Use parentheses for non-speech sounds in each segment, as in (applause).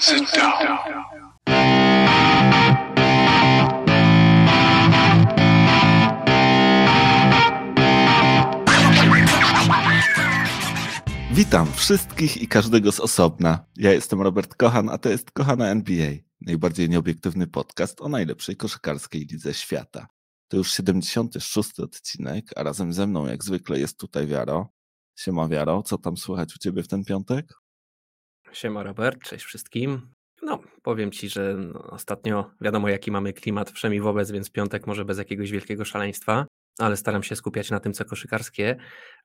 Sit down. Witam wszystkich i każdego z osobna. Ja jestem Robert Kochan, a to jest Kochana NBA, najbardziej nieobiektywny podcast o najlepszej koszykarskiej lidze świata. To już 76. odcinek, a razem ze mną jak zwykle jest tutaj Wiaro. Siema Wiaro, co tam słychać u Ciebie w ten piątek? Siema Robert, cześć wszystkim. No, powiem Ci, że no, ostatnio wiadomo jaki mamy klimat wszemi wobec, więc piątek może bez jakiegoś wielkiego szaleństwa, ale staram się skupiać na tym, co koszykarskie.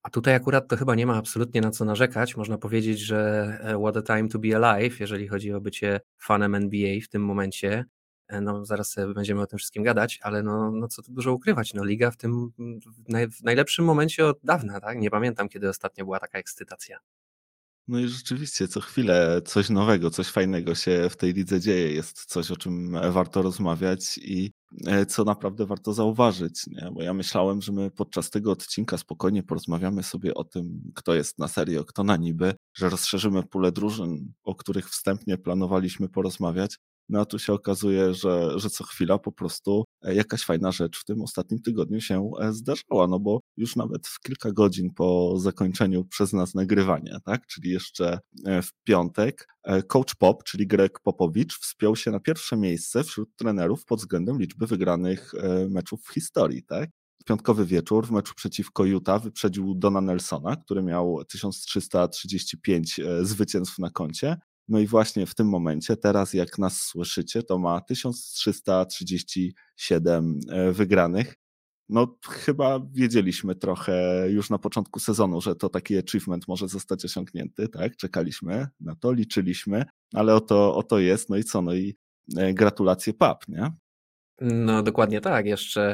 A tutaj akurat to chyba nie ma absolutnie na co narzekać. Można powiedzieć, że e, what a time to be alive, jeżeli chodzi o bycie fanem NBA w tym momencie. E, no, zaraz będziemy o tym wszystkim gadać, ale no, no co tu dużo ukrywać. No, liga w tym w najlepszym momencie od dawna, tak? Nie pamiętam, kiedy ostatnio była taka ekscytacja. No i rzeczywiście, co chwilę coś nowego, coś fajnego się w tej lidze dzieje. Jest coś, o czym warto rozmawiać i e, co naprawdę warto zauważyć. Nie? Bo ja myślałem, że my podczas tego odcinka spokojnie porozmawiamy sobie o tym, kto jest na serio, kto na niby, że rozszerzymy pulę drużyn, o których wstępnie planowaliśmy porozmawiać. No a tu się okazuje, że, że co chwila po prostu e, jakaś fajna rzecz w tym ostatnim tygodniu się e, zdarzała, no bo już nawet w kilka godzin po zakończeniu przez nas nagrywania, tak, czyli jeszcze e, w piątek, coach Pop, czyli Greg Popowicz, wspiął się na pierwsze miejsce wśród trenerów pod względem liczby wygranych meczów w historii, tak. Piątkowy wieczór w meczu przeciwko Utah wyprzedził Dona Nelsona, który miał 1335 zwycięstw na koncie, no i właśnie w tym momencie, teraz jak nas słyszycie, to ma 1337 e, wygranych. No, chyba wiedzieliśmy trochę już na początku sezonu, że to taki achievement może zostać osiągnięty, tak? Czekaliśmy na to, liczyliśmy, ale oto, oto jest. No i co? No i e, gratulacje PAP, nie? No, dokładnie tak. Jeszcze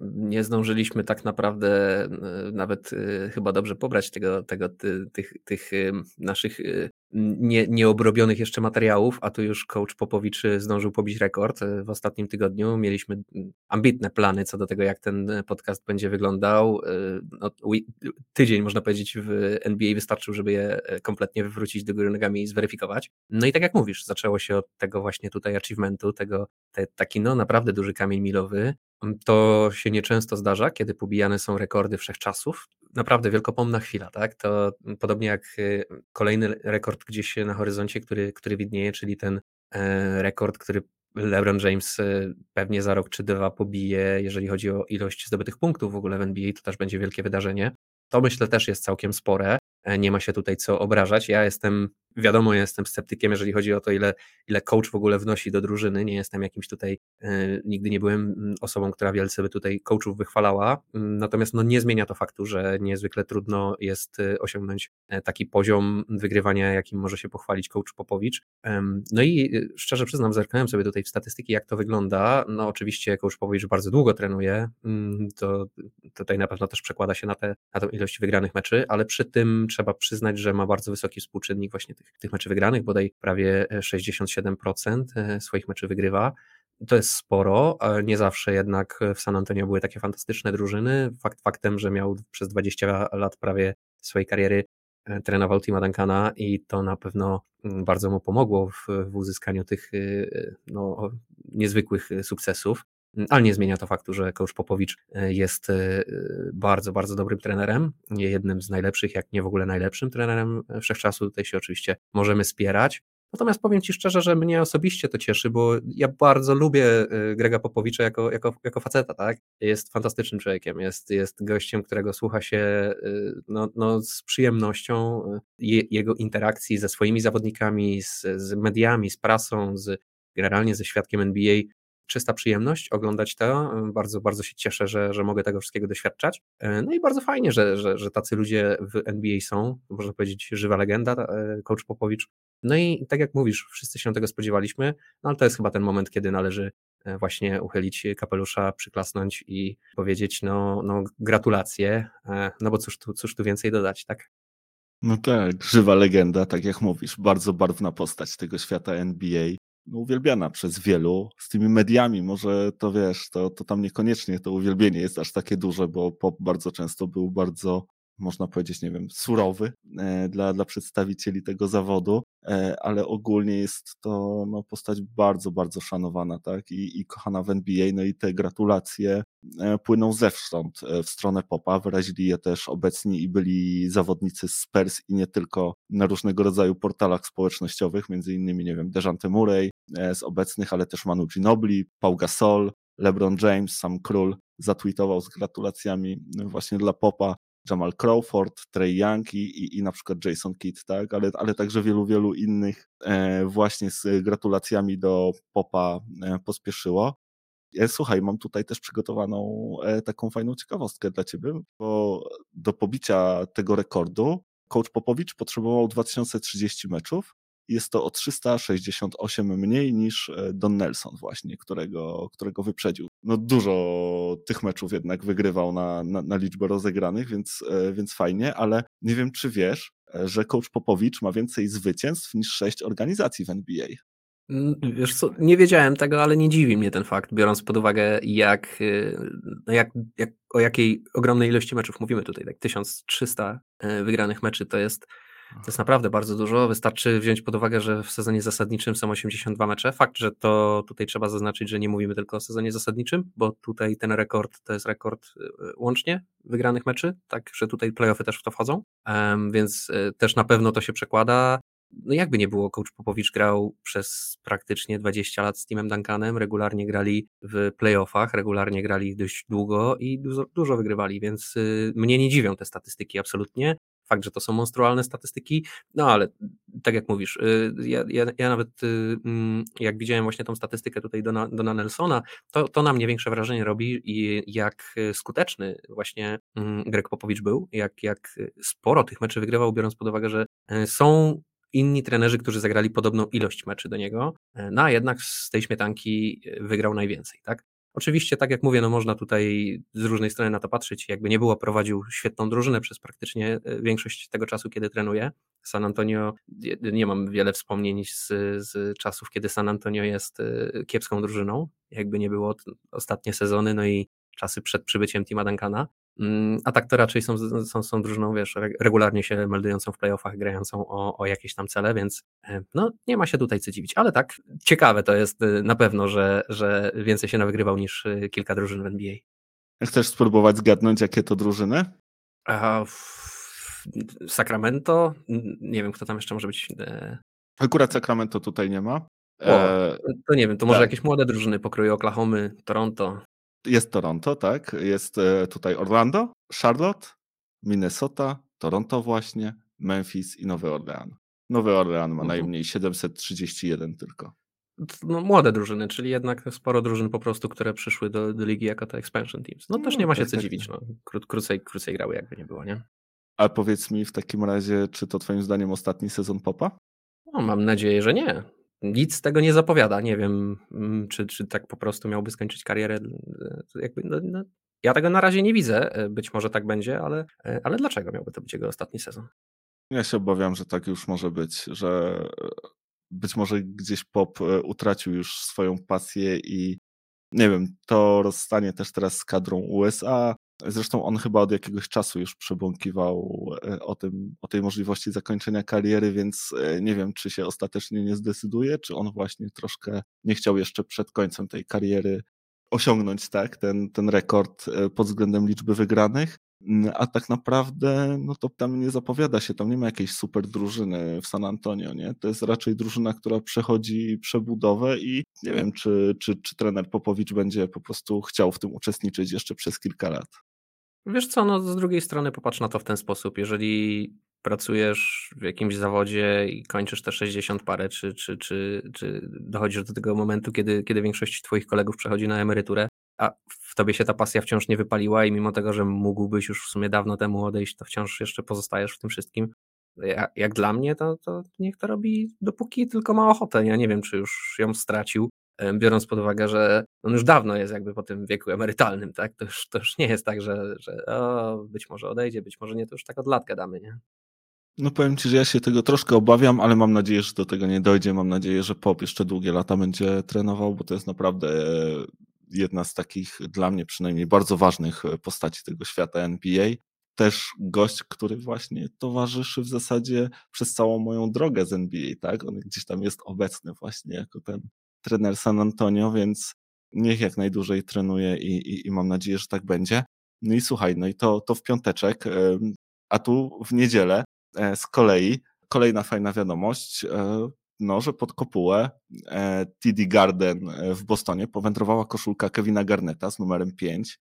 nie zdążyliśmy tak naprawdę nawet y, chyba dobrze pobrać tego, tego, ty, tych, tych y, naszych nie, nieobrobionych jeszcze materiałów, a tu już coach Popowicz zdążył pobić rekord w ostatnim tygodniu. Mieliśmy ambitne plany co do tego, jak ten podcast będzie wyglądał. No, tydzień, można powiedzieć, w NBA wystarczył, żeby je e, kompletnie wywrócić do góry nogami i zweryfikować. No i tak jak mówisz, zaczęło się od tego właśnie tutaj achievementu, tego te, taki no naprawdę duży kamień milowy. To się nieczęsto zdarza, kiedy pobijane są rekordy wszechczasów. Naprawdę wielkopomna chwila, tak? To podobnie jak y, kolejny rekord gdzieś na horyzoncie, który, który widnieje, czyli ten e, rekord, który LeBron James y, pewnie za rok czy dwa pobije, jeżeli chodzi o ilość zdobytych punktów w ogóle w NBA, to też będzie wielkie wydarzenie. To myślę też jest całkiem spore. E, nie ma się tutaj co obrażać. Ja jestem, wiadomo, jestem sceptykiem, jeżeli chodzi o to, ile, ile coach w ogóle wnosi do drużyny. Nie jestem jakimś tutaj, e, nigdy nie byłem mm, osobą, która wielce by tutaj coachów wychwalała. Mm, natomiast no, nie zmienia to faktu, że niezwykle trudno jest e, osiągnąć taki poziom wygrywania, jakim może się pochwalić coach Popowicz. No i szczerze przyznam, zerknąłem sobie tutaj w statystyki, jak to wygląda. No oczywiście coach Popowicz bardzo długo trenuje. Mm, to tutaj na pewno też przekłada się na, te, na tę ilość wygranych meczy, ale przy tym trzeba przyznać, że ma bardzo wysoki współczynnik właśnie tych, tych meczy wygranych, bodaj prawie 67% e, swoich meczy wygrywa. To jest sporo, nie zawsze jednak w San Antonio były takie fantastyczne drużyny. Fakt faktem, że miał przez 20 lat prawie swojej kariery e, trenował Tima Duncana i to na pewno mm, bardzo mu pomogło w, w uzyskaniu tych e, no, niezwykłych sukcesów. Ale nie zmienia to faktu, że coach Popowicz e, jest e, bardzo, bardzo dobrym trenerem, jednym z najlepszych, jak nie w ogóle najlepszym trenerem wszechczasu. Tutaj się oczywiście możemy spierać. Natomiast powiem Ci szczerze, że mnie osobiście to cieszy, bo ja bardzo lubię e, Grega Popowicza jako, jako, jako faceta, tak? Jest fantastycznym człowiekiem, jest, jest gościem, którego słucha się no, no, z przyjemnością je, jego interakcji ze swoimi zawodnikami, z, z mediami, z prasą, z generalnie ze świadkiem NBA czysta przyjemność oglądać to. Bardzo, bardzo się cieszę, że, że mogę tego wszystkiego doświadczać. E, no i bardzo fajnie, że, że, że tacy ludzie w NBA są, można powiedzieć, żywa legenda, e, coach Popowicz. No i tak jak mówisz, wszyscy się tego spodziewaliśmy, no ale to jest chyba ten moment, kiedy należy e, właśnie uchylić kapelusza, przyklasnąć i powiedzieć, no, no gratulacje, no bo cóż tu, cóż tu więcej dodać, tak? No tak, żywa legenda, tak jak mówisz, bardzo barwna postać tego świata NBA no, uwielbiana przez wielu. Z tymi mediami może to wiesz, to, to tam niekoniecznie to uwielbienie jest aż takie duże, bo pop bardzo często był bardzo można powiedzieć, nie wiem, surowy dla, dla przedstawicieli tego zawodu, ale ogólnie jest to no, postać bardzo, bardzo szanowana, tak, I, i kochana w NBA, no i te gratulacje płyną zewsząd w stronę popa, wyrazili je też obecni i byli zawodnicy z Spurs i nie tylko na różnego rodzaju portalach społecznościowych, między innymi, nie wiem, Dejante Murray z obecnych, ale też Manu Ginobili, Pau Gasol, LeBron James, sam król zatweetował z gratulacjami właśnie dla Popa, Jamal Crawford, Trey Young i, i, i na przykład Jason Kidd, tak? ale, ale także wielu, wielu innych e, właśnie z gratulacjami do Popa e, pospieszyło. E, słuchaj, mam tutaj też przygotowaną taką fajną ciekawostkę dla ciebie, bo do pobicia tego rekordu coach Popowicz potrzebował 2030 meczów, jest to o 368 mniej niż e, Don Nelson właśnie, którego, którego wyprzedził. No dużo tych meczów jednak wygrywał na, na, na liczbę rozegranych, więc, e, więc fajnie, ale nie wiem czy wiesz, e, że coach Popowicz ma więcej zwycięstw niż sześć organizacji w NBA. Mm, wiesz co, nie wiedziałem tego, ale nie dziwi mnie ten fakt, biorąc pod uwagę, jak, jak, jak, o jakiej ogromnej ilości meczów mówimy tutaj. Tak 1300 wygranych meczy to jest to jest naprawdę bardzo dużo. Wystarczy wziąć pod uwagę, że w sezonie zasadniczym są 82 mecze. Fakt, że to tutaj trzeba zaznaczyć, że nie mówimy tylko o sezonie zasadniczym, bo tutaj ten rekord to jest rekord y, łącznie wygranych meczy, tak, że tutaj playoffy też w to wchodzą, więc y, też na pewno to się przekłada. No jakby nie było, coach Popowicz grał przez praktycznie 20 lat z Teamem Duncanem, regularnie grali w playoffach, regularnie grali dość długo i dużo, dużo wygrywali, więc y, mnie nie dziwią te statystyki absolutnie. Fakt, że to są monstrualne statystyki, no ale tak jak mówisz, y, ja, ja, ja nawet y, mm, jak widziałem właśnie tą statystykę tutaj Dona, Dona Nelsona, to, to na mnie większe wrażenie robi i jak skuteczny właśnie mm, Greg Popowicz był, jak, jak sporo tych meczy wygrywał, biorąc pod uwagę, że y, są inni trenerzy, którzy zagrali podobną ilość meczy do niego, no a jednak z tej śmietanki wygrał najwięcej, tak? Oczywiście, tak jak mówię, no można tutaj z różnej strony na to patrzeć. Jakby nie było, prowadził świetną drużynę przez praktycznie e, większość tego czasu, kiedy trenuje. San Antonio, nie mam wiele wspomnień z, z czasów, kiedy San Antonio jest e, kiepską drużyną. Jakby nie było ostatnie sezony, no i czasy przed przybyciem Tima Duncana. Mm, a tak to raczej są, są, są drużyną, wiesz, regularnie się meldującą w playoffach, grającą o, o jakieś tam cele, więc e, no nie ma się tutaj co dziwić. Ale tak, ciekawe to jest e, na pewno, że, że więcej się nawygrywał niż e, kilka drużyn w NBA. Chcesz spróbować zgadnąć, jakie to drużyny? A, Sacramento? Nie wiem, kto tam jeszcze może być. Akurat Sacramento tutaj nie ma. O, to nie wiem, to może tak. jakieś młode drużyny pokroju Oklahomy, Toronto. Jest Toronto, tak. Jest e, tutaj Orlando, Charlotte, Minnesota, Toronto właśnie, Memphis i Nowy Orlean. Nowy Orlean ma mhm. najmniej 731 tylko. No, młode drużyny, czyli jednak sporo drużyn po prostu, które przyszły do, do ligi jako te expansion teams. No też no, nie ma się tak, co tak, dziwić. No. Kró, krócej, krócej grały jakby nie było, nie? A powiedz mi w takim razie, czy to twoim zdaniem ostatni sezon Popa? No, mam nadzieję, że nie nic z tego nie zapowiada. Nie wiem, mm, czy, czy tak po prostu miałby skończyć karierę. Jakby, no, no, ja tego na razie nie widzę. E, być może tak będzie, ale, e, ale dlaczego miałby to być jego ostatni sezon? Ja się obawiam, że tak już może być, że być może gdzieś pop e, utracił już swoją pasję i nie wiem, to rozstanie też teraz z kadrą USA, Zresztą on chyba od jakiegoś czasu już przebąkiwał e, o, tym, o tej możliwości zakończenia kariery, więc e, nie wiem, czy się ostatecznie nie zdecyduje, czy on właśnie troszkę nie chciał jeszcze przed końcem tej kariery osiągnąć tak, ten, ten rekord e, pod względem liczby wygranych. Mm, a tak naprawdę, no to tam nie zapowiada się, tam nie ma jakiejś super drużyny w San Antonio, nie? To jest raczej drużyna, która przechodzi przebudowę i nie wiem, czy, czy, czy trener Popowicz będzie po prostu chciał w tym uczestniczyć jeszcze przez kilka lat. Wiesz co, no z drugiej strony popatrz na to w ten sposób. Jeżeli pracujesz w jakimś zawodzie i kończysz te 60 parę, czy, czy, czy, czy dochodzisz do tego momentu, kiedy, kiedy większość twoich kolegów przechodzi na emeryturę, a w tobie się ta pasja wciąż nie wypaliła i mimo tego, że mógłbyś już w sumie dawno temu odejść, to wciąż jeszcze pozostajesz w tym wszystkim. Jak, jak dla mnie, to, to niech to robi dopóki tylko ma ochotę. Ja nie wiem, czy już ją stracił, biorąc pod uwagę, że on już dawno jest jakby po tym wieku emerytalnym, tak? To już, to już nie jest tak, że, że o, być może odejdzie, być może nie, to już tak od lat gadamy, nie? No powiem Ci, że ja się tego troszkę obawiam, ale mam nadzieję, że do tego nie dojdzie. Mam nadzieję, że Pop jeszcze długie lata będzie trenował, bo to jest naprawdę jedna z takich dla mnie przynajmniej bardzo ważnych postaci tego świata NBA. też gość, który właśnie towarzyszy w zasadzie przez całą moją drogę z NBA, tak? On gdzieś tam jest obecny właśnie jako ten trener San Antonio, więc niech jak najdłużej trenuje i, i, i mam nadzieję, że tak będzie. No i słuchaj, no i to, to w piąteczek, a tu w niedzielę e, z kolei kolejna fajna wiadomość, e, no, że pod kopułę e, TD Garden w Bostonie powędrowała koszulka Kevina Garneta z numerem 5.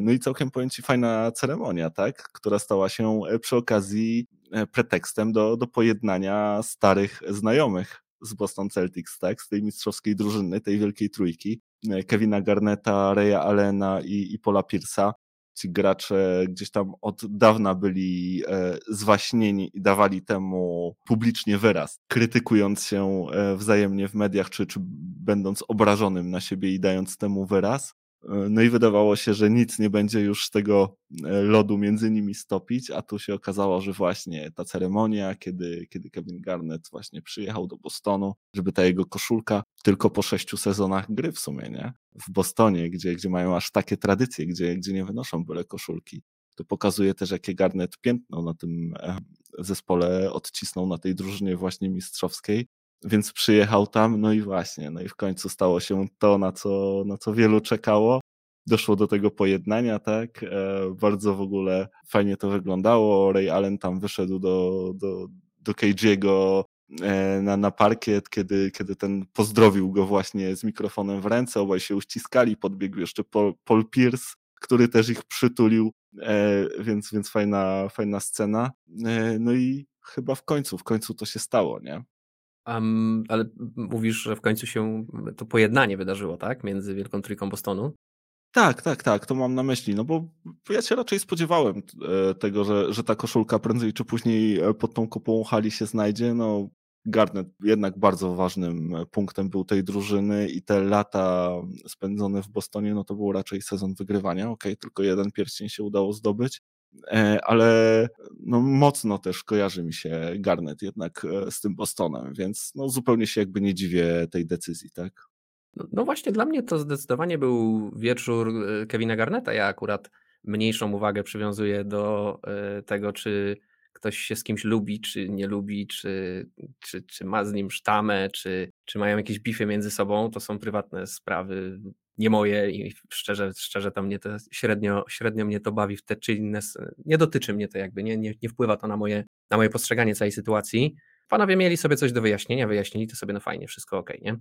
No i całkiem powiem Ci fajna ceremonia, tak? która stała się przy okazji pretekstem do, do pojednania starych znajomych z Boston Celtics, tak? z tej mistrzowskiej drużyny, tej wielkiej trójki. Kevina Garneta, Raya Allena i, i Paula Pierce'a ci gracze gdzieś tam od dawna byli e, zwaśnieni i dawali temu publicznie wyraz, krytykując się e, wzajemnie w mediach, czy, czy będąc obrażonym na siebie i dając temu wyraz. E, no i wydawało się, że nic nie będzie już tego e, lodu między nimi stopić, a tu się okazało, że właśnie ta ceremonia, kiedy, kiedy Kevin Garnett właśnie przyjechał do Bostonu, żeby ta jego koszulka tylko po sześciu sezonach gry w sumie, nie? W Bostonie, gdzie, gdzie mają aż takie tradycje, gdzie, gdzie nie wynoszą byle koszulki. To pokazuje też, jakie Garnett piętno na tym e, zespole odcisnął na tej drużynie właśnie mistrzowskiej więc przyjechał tam, no i właśnie, no i w końcu stało się to, na co, na co wielu czekało. Doszło do tego pojednania, tak? E, bardzo w ogóle fajnie to wyglądało. Ray Allen tam wyszedł do, do, do KG'ego e, na, na parkiet, kiedy, kiedy ten pozdrowił go właśnie z mikrofonem w ręce, obaj się uściskali, podbiegł jeszcze Paul, Paul Pierce, który też ich przytulił, e, więc, więc fajna, fajna scena. E, no i chyba w końcu, w końcu to się stało, nie? Um, ale mówisz, że w końcu się to pojednanie wydarzyło, tak? Między Wielką Trójką Bostonu? Tak, tak, tak, to mam na myśli, no bo ja się raczej spodziewałem e, tego, że, że ta koszulka prędzej czy później e, pod tą kopułą hali się znajdzie, no Garnet jednak bardzo ważnym e, punktem był tej drużyny i te lata spędzone w Bostonie, no to był raczej sezon wygrywania, ok, tylko jeden pierścień się udało zdobyć, ale no, mocno też kojarzy mi się Garnet jednak e, z tym Bostonem, więc no, zupełnie się jakby nie dziwię tej decyzji, tak? No, no właśnie, dla mnie to zdecydowanie był wieczór e, Kevina Garneta. Ja akurat mniejszą uwagę przywiązuję do tego, czy ktoś się z kimś lubi, czy nie lubi, czy, czy, czy ma z nim sztamę, czy, czy mają jakieś bify między sobą. To są prywatne sprawy nie moje i szczerze, szczerze to mnie to średnio, średnio mnie to bawi w te czy inne, nie dotyczy mnie to jakby, nie, nie, nie wpływa to na moje, na moje postrzeganie całej sytuacji. Panowie mieli sobie coś do wyjaśnienia, wyjaśnili to sobie, no fajnie, wszystko ok, nie?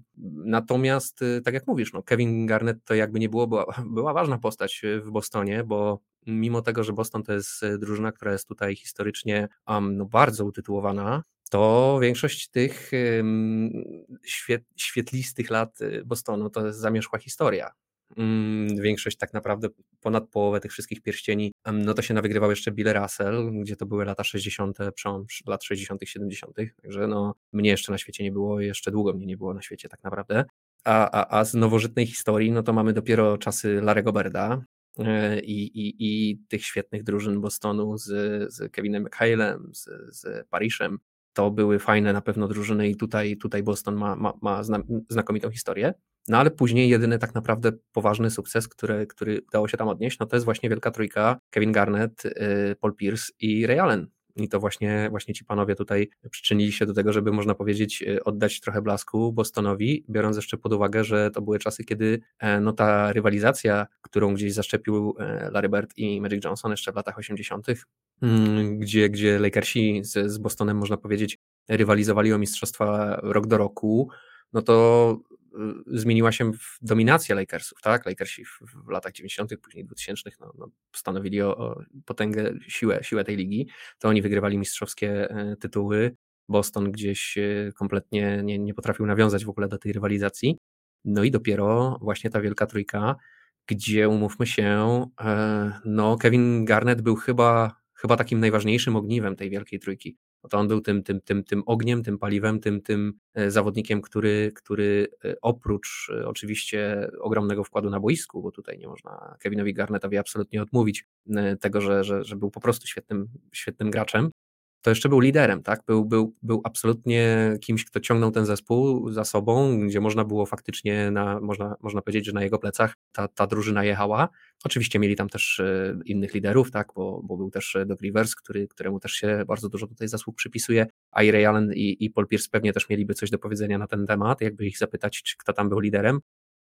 Natomiast, y, tak jak mówisz, no Kevin Garnett to jakby nie było, była, była ważna postać y, w Bostonie, bo mimo tego, że Boston to jest y, drużyna, która jest tutaj historycznie um, no, bardzo utytułowana, to większość tych świetlistych lat y, Bostonu to jest zamierzchła historia. Mm, większość tak naprawdę, ponad połowę tych wszystkich pierścieni, no to się nawygrywał jeszcze Bill Russell, gdzie to były lata 60., przełom lat 60., 70., także no mnie jeszcze na świecie nie było, jeszcze długo mnie nie było na świecie tak naprawdę. A, a, a z nowożytnej historii, no to mamy dopiero czasy Larego Berda, y, i, i, i tych świetnych drużyn Bostonu z, z Kevinem McHale'em, z, z to były fajne na pewno drużyny i tutaj, tutaj Boston ma, ma, ma znakomitą historię. No ale później jedyny tak naprawdę poważny sukces, który, który udało się tam odnieść, no to jest właśnie wielka trójka Kevin Garnett, y, Paul Pierce i Ray Allen. I to właśnie, właśnie ci panowie tutaj przyczynili się do tego, żeby można powiedzieć y, oddać trochę blasku Bostonowi, biorąc jeszcze pod uwagę, że to były czasy, kiedy e, no, ta rywalizacja, którą gdzieś zaszczepił e, Larry Bird i Magic Johnson jeszcze w latach 80., mm, gdzie, gdzie Lakersi z, z Bostonem, można powiedzieć, rywalizowali o mistrzostwa rok do roku, no to zmieniła się w dominację Lakersów, tak? Lakersi w, w latach 90., później 2000 no, no, stanowili o, o, potęgę, siłę, siłę tej ligi, to oni wygrywali mistrzowskie e, tytuły. Boston gdzieś e, kompletnie nie, nie potrafił nawiązać w ogóle do tej rywalizacji. No i dopiero właśnie ta wielka trójka, gdzie umówmy się, e, no Kevin Garnett był chyba, chyba takim najważniejszym ogniwem tej wielkiej trójki to on był tym, tym, tym, tym ogniem, tym paliwem, tym, tym e, zawodnikiem, który, który e, oprócz e, oczywiście ogromnego wkładu na boisku, bo tutaj nie można Kevinowi Garnetowi absolutnie odmówić tego, że, że, że był po prostu świetnym, świetnym graczem, to jeszcze był liderem, tak? Był, był, był absolutnie kimś, kto ciągnął ten zespół za sobą, gdzie można było faktycznie, na, można, można powiedzieć, że na jego plecach ta, ta drużyna jechała. Oczywiście mieli tam też e, innych liderów, tak? Bo, bo był też Doc Rivers, który, któremu też się bardzo dużo tutaj zasług przypisuje, a i Ray Allen i, i Paul Pierce pewnie też mieliby coś do powiedzenia na ten temat, jakby ich zapytać, kto tam był liderem.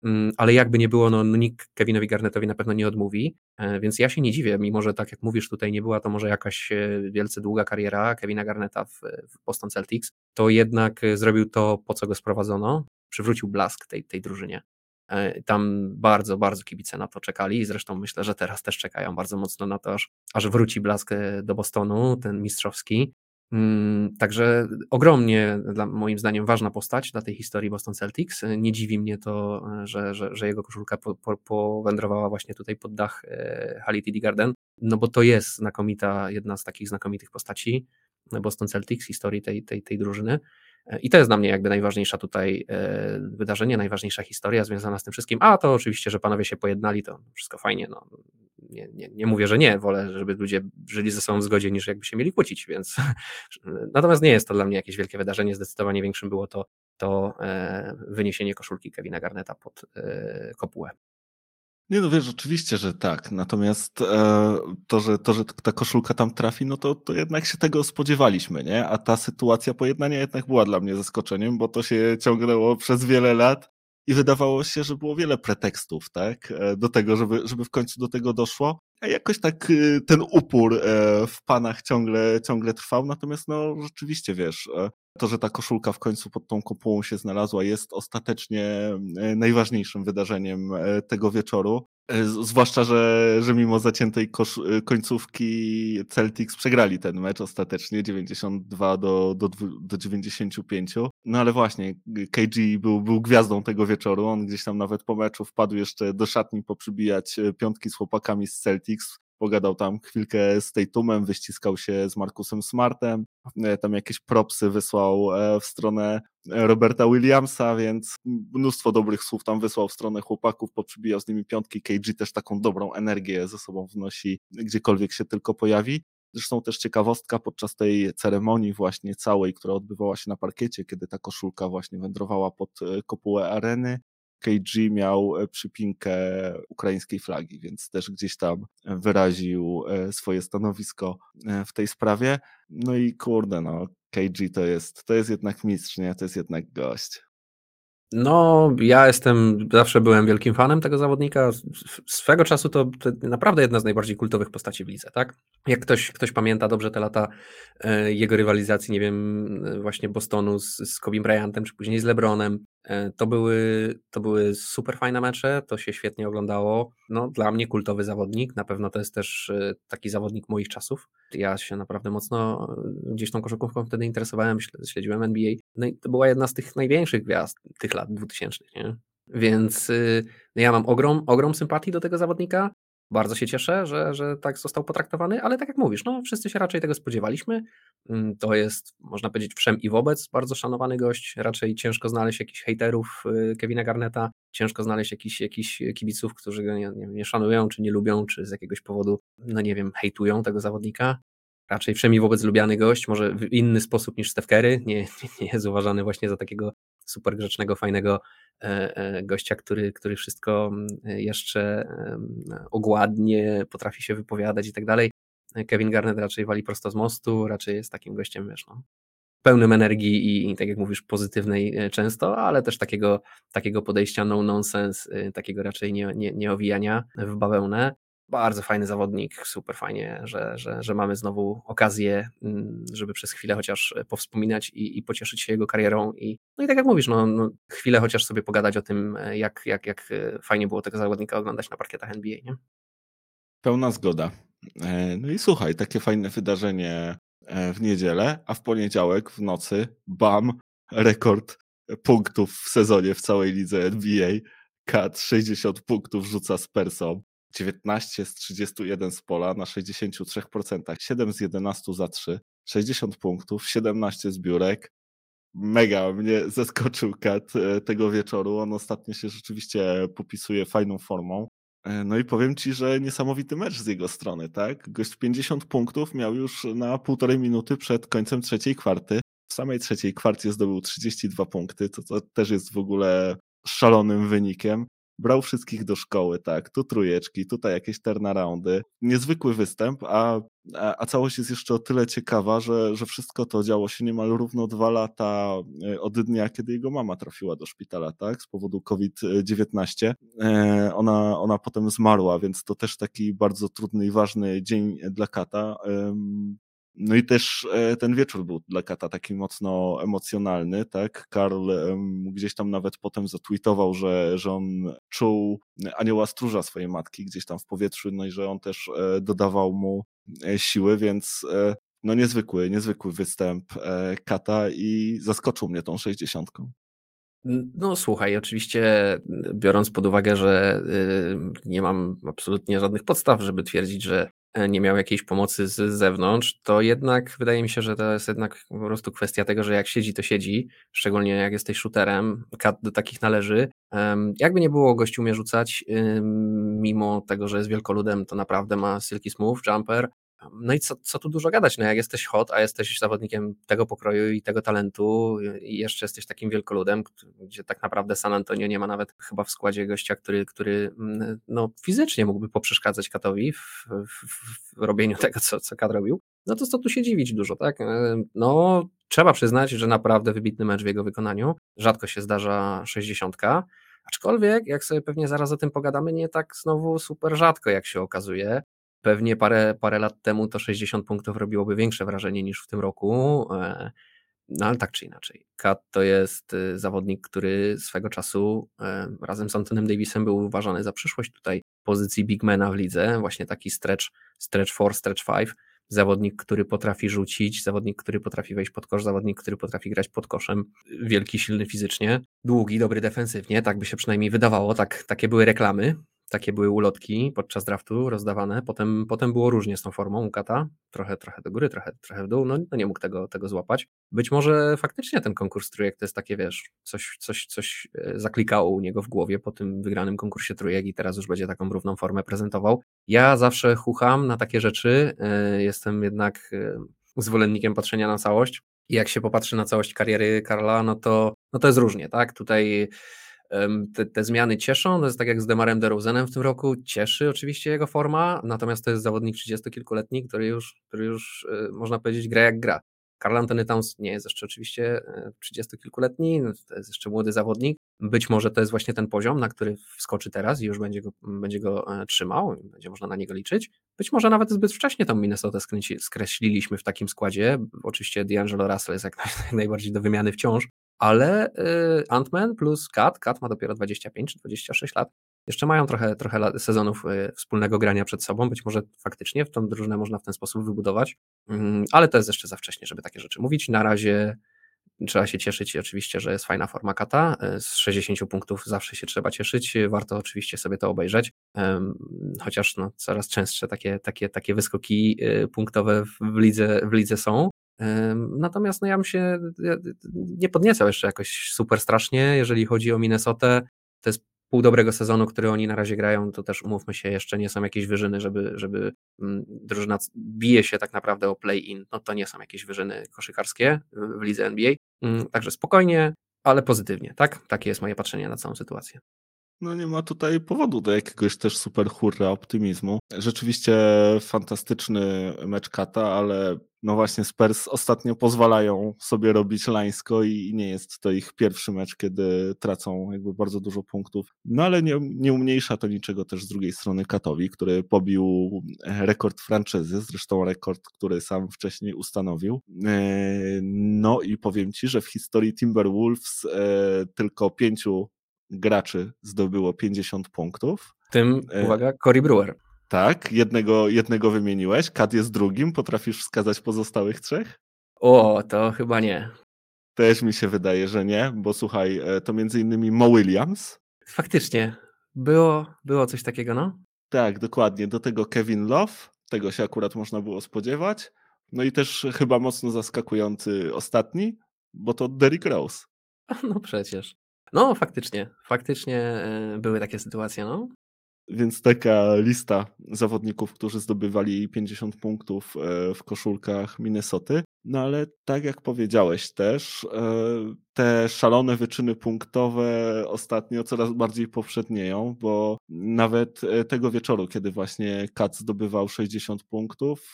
Mm, ale jakby nie było, no, no nikt Kevinowi Garnetowi na pewno nie odmówi, e, więc ja się nie dziwię, mimo że tak jak mówisz, tutaj nie była to może jakaś e, wielce długa kariera Kevina Garneta w, w Boston Celtics, to jednak zrobił to, po co go sprowadzono, przywrócił blask tej, tej drużynie. E, tam bardzo, bardzo kibice na to czekali i zresztą myślę, że teraz też czekają bardzo mocno na to, aż, aż wróci blask do Bostonu, ten mistrzowski. Mm, także ogromnie, dla, moim zdaniem, ważna postać dla tej historii Boston Celtics. Nie dziwi mnie to, że, że, że jego koszulka po, po, powędrowała właśnie tutaj pod dach e, Hali TD Garden, no bo to jest znakomita, jedna z takich znakomitych postaci Boston Celtics, historii tej, tej, tej drużyny. I to jest dla mnie jakby najważniejsza tutaj e, wydarzenie, najważniejsza historia związana z tym wszystkim. A to oczywiście, że panowie się pojednali, to wszystko fajnie. No, nie, nie, nie mówię, że nie, wolę, żeby ludzie żyli ze sobą w zgodzie, niż jakby się mieli kłócić, więc (laughs) natomiast nie jest to dla mnie jakieś wielkie wydarzenie. Zdecydowanie większym było to, to e, wyniesienie koszulki Kevina Garneta pod e, kopułę. Nie no wiesz, oczywiście, że tak. Natomiast e, to, że, to, że ta koszulka tam trafi, no to, to jednak się tego spodziewaliśmy, nie? A ta sytuacja pojednania jednak była dla mnie zaskoczeniem, bo to się ciągnęło przez wiele lat i wydawało się, że było wiele pretekstów, tak? E, do tego, żeby, żeby w końcu do tego doszło. A jakoś tak e, ten upór e, w panach ciągle, ciągle trwał. Natomiast no rzeczywiście, wiesz, to, że ta koszulka w końcu pod tą kopułą się znalazła, jest ostatecznie e, najważniejszym wydarzeniem e, tego wieczoru. E, zwłaszcza, że, że mimo zaciętej końcówki Celtics przegrali ten mecz ostatecznie 92 do, do, do 95. No ale właśnie, KG był, był gwiazdą tego wieczoru. On gdzieś tam nawet po meczu wpadł jeszcze do szatni poprzybijać piątki z chłopakami z Celtics pogadał tam chwilkę z Tatumem, wyściskał się z Markusem Smartem, e, tam jakieś propsy wysłał e, w stronę Roberta Williamsa, więc mnóstwo dobrych słów tam wysłał w stronę chłopaków, poprzybijał z nimi piątki, KG też taką dobrą energię ze sobą wnosi, gdziekolwiek się tylko pojawi. Zresztą też ciekawostka podczas tej ceremonii właśnie całej, która odbywała się na parkiecie, kiedy ta koszulka właśnie wędrowała pod e, kopułę areny, KG miał e, przypinkę ukraińskiej flagi, więc też gdzieś tam wyraził e, swoje stanowisko e, w tej sprawie. No i kurde, no, KG to jest, to jest jednak mistrz, nie? To jest jednak gość. No, ja jestem, zawsze byłem wielkim fanem tego zawodnika. Swego czasu to, to, naprawdę jedna z najbardziej kultowych postaci w lidze, tak? Jak ktoś, ktoś pamięta dobrze te lata e, jego rywalizacji, nie wiem, właśnie Bostonu z, z Kobe Bryantem, czy później z LeBronem, to były, to były super fajne mecze, to się świetnie oglądało. No, dla mnie kultowy zawodnik, na pewno to jest też e, taki zawodnik moich czasów. Ja się naprawdę mocno gdzieś tą koszykówką wtedy interesowałem, śledziłem NBA. No i to była jedna z tych największych gwiazd tych lat 2000, nie? Więc no ja mam ogrom, ogrom sympatii do tego zawodnika. Bardzo się cieszę, że, że tak został potraktowany, ale tak jak mówisz, no wszyscy się raczej tego spodziewaliśmy. Mm, to jest, można powiedzieć, wszem i wobec bardzo szanowany gość. Raczej ciężko znaleźć jakichś hejterów y, Kevina Garneta, ciężko znaleźć jakichś, jakichś kibiców, którzy go nie, nie, nie szanują, czy nie lubią, czy z jakiegoś powodu, no nie wiem, hejtują tego zawodnika raczej wszemi wobec lubiany gość, może w inny sposób niż Steph Curry, nie, nie jest uważany właśnie za takiego super grzecznego, fajnego e, e, gościa, który, który wszystko mm, jeszcze ogładnie potrafi się wypowiadać i tak dalej. Kevin Garnett raczej wali prosto z mostu, raczej jest takim gościem, wiesz, no, pełnym energii i, i, tak jak mówisz, pozytywnej e, często, ale też takiego, takiego podejścia no nonsense, takiego raczej nie, nie, nie owijania w bawełnę bardzo fajny zawodnik, super fajnie, że, że, że mamy znowu okazję, mm, żeby przez chwilę chociaż powspominać i, i pocieszyć się jego karierą. I, no i tak jak mówisz, no, no, chwilę chociaż sobie pogadać o tym, jak, jak, jak fajnie było tego zawodnika oglądać na parkietach NBA. Nie? Pełna zgoda. E, no i słuchaj, takie fajne wydarzenie e, w niedzielę, a w poniedziałek w nocy, bam, rekord punktów w sezonie w całej lidze NBA. Kat 60 punktów rzuca z Persą. 19 z 31 z pola na 63%, 7 z 11 za 3, 60 punktów, 17 zbiórek. Mega mnie zaskoczył Kat e, tego wieczoru. On ostatnio się rzeczywiście popisuje fajną formą. E, no i powiem ci, że niesamowity mecz z jego strony, tak? Gość 50 punktów miał już na półtorej minuty przed końcem trzeciej kwarty. W samej trzeciej kwarcie zdobył 32 punkty, co to też jest w ogóle szalonym wynikiem brał wszystkich do szkoły, tak, tu trujeczki, tutaj jakieś turnaroundy. Niezwykły występ, a, a, a, całość jest jeszcze o tyle ciekawa, że, że wszystko to działo się niemal równo dwa lata e, od dnia, kiedy jego mama trafiła do szpitala, tak, z powodu COVID-19. E, ona, ona potem zmarła, więc to też taki bardzo trudny i ważny dzień dla Kata. No i też e, ten wieczór był dla Kata taki mocno emocjonalny, tak? Karl gdzieś tam nawet potem zatweetował, że, że on czuł anioła stróża swojej matki gdzieś tam w powietrzu, no i że on też e, dodawał mu e, siły, więc no niezwykły, niezwykły występ Kata i zaskoczył mnie tą sześćdziesiątką. No słuchaj, oczywiście biorąc pod uwagę, że nie mam absolutnie żadnych podstaw, żeby twierdzić, że nie miał jakiejś pomocy z zewnątrz, to jednak wydaje mi się, że to jest jednak po prostu kwestia tego, że jak siedzi, to siedzi, szczególnie jak jesteś shooterem, kat do takich należy. Jakby nie było, gościu umie rzucać, mimo tego, że jest wielkoludem, to naprawdę ma silky smooth jumper, no i co, co tu dużo gadać, no jak jesteś hot, a jesteś zawodnikiem tego pokroju i tego talentu i jeszcze jesteś takim wielkoludem, gdzie tak naprawdę San Antonio nie ma nawet chyba w składzie gościa, który, który mm, no, fizycznie mógłby poprzeszkadzać Katowi w, w, w robieniu tego, co, co Kat robił, no to co tu się dziwić dużo, tak? E, no trzeba przyznać, że naprawdę wybitny mecz w jego wykonaniu, rzadko się zdarza 60, aczkolwiek jak sobie pewnie zaraz o tym pogadamy, nie tak znowu super rzadko jak się okazuje, Pewnie parę, parę lat temu to 60 punktów robiłoby większe wrażenie niż w tym roku, e, no ale tak czy inaczej. Kat to jest e, zawodnik, który swego czasu e, razem z Antonem Davisem był uważany za przyszłość tutaj pozycji bigmana w lidze, właśnie taki stretch, stretch 4, stretch 5, zawodnik, który potrafi rzucić, zawodnik, który potrafi wejść pod kosz, zawodnik, który potrafi grać pod koszem, wielki, silny fizycznie, długi, dobry defensywnie, tak by się przynajmniej wydawało, tak, takie były reklamy, takie były ulotki podczas draftu rozdawane. Potem, potem było różnie z tą formą u Kata. Trochę, trochę do góry, trochę, trochę w dół. No, no nie mógł tego, tego złapać. Być może faktycznie ten konkurs trójek to jest takie, wiesz, coś, coś, coś e, zaklikało u niego w głowie po tym wygranym konkursie trójek i teraz już będzie taką równą formę prezentował. Ja zawsze chucham na takie rzeczy. E, jestem jednak e, zwolennikiem patrzenia na całość. I jak się popatrzy na całość kariery Karla, no to, no to jest różnie, tak? Tutaj te, te, zmiany cieszą, to jest tak jak z Demarem DeRozanem w tym roku, cieszy oczywiście jego forma, natomiast to jest zawodnik 30-kilkuletni, który już, który już e, można powiedzieć gra jak gra. Karl Anthony Towns nie jest jeszcze oczywiście 30-kilkuletni, e, no, to jest jeszcze młody zawodnik. Być może to jest właśnie ten poziom, na który wskoczy teraz i już będzie go, będzie go e, trzymał, będzie można na niego liczyć. Być może nawet zbyt wcześnie tą Minnesota skreśliliśmy w takim składzie. Oczywiście D'Angelo Russell jest jak (laughs) najbardziej do wymiany wciąż, ale y, Ant-Man plus Kat, Kat ma dopiero 25 czy 26 lat, jeszcze mają trochę, trochę sezonów y, wspólnego grania przed sobą, być może faktycznie w tą drużynę można w ten sposób wybudować, mm, ale to jest jeszcze za wcześnie, żeby takie rzeczy mówić. Na razie trzeba się cieszyć oczywiście, że jest fajna forma kata. Y, z 60 punktów zawsze się trzeba cieszyć. Warto oczywiście sobie to obejrzeć. Chociaż no, coraz częstsze takie, takie, takie wyskoki punktowe w lidze, w lidze są. Natomiast no ja bym się nie podniecał jeszcze jakoś super strasznie, jeżeli chodzi o Minnesotę. To jest pół dobrego sezonu, który oni na razie grają, to też umówmy się, jeszcze nie są jakieś wyżyny, żeby, żeby mm, drużyna bije się tak naprawdę o play-in. No to nie są jakieś wyżyny koszykarskie w lidze NBA. Mm, także spokojnie, ale pozytywnie, tak? Takie jest moje patrzenie na całą sytuację. No nie ma tutaj powodu do jakiegoś też super hurra optymizmu. Rzeczywiście fantastyczny mecz Kata, ale no właśnie Spurs ostatnio pozwalają sobie robić lańsko i nie jest to ich pierwszy mecz, kiedy tracą jakby bardzo dużo punktów. No ale nie, nie umniejsza to niczego też z drugiej strony Katowi, który pobił rekord franczyzy, zresztą rekord, który sam wcześniej ustanowił. E, no i powiem Ci, że w historii Timberwolves e, tylko pięciu graczy zdobyło 50 punktów. Tym, e, uwaga, Cory Brewer. Tak, jednego, jednego wymieniłeś. Kat jest drugim. Potrafisz wskazać pozostałych trzech? O, to chyba nie. Też mi się wydaje, że nie, bo słuchaj, e, to między innymi Mo Williams. Faktycznie, było, było coś takiego, no? Tak, dokładnie. Do tego Kevin Love, tego się akurat można było spodziewać. No i też chyba mocno zaskakujący ostatni, bo to Derrick Rose. (laughs) No przecież. No, faktycznie, faktycznie e, były takie sytuacje, no. więc taka lista zawodników, którzy zdobywali 50 punktów e, w koszulkach Minnesoty. No ale tak jak powiedziałeś też, e, te szalone wyczyny punktowe ostatnio coraz bardziej powszednieją, bo nawet tego wieczoru, kiedy właśnie Kat zdobywał 60 punktów,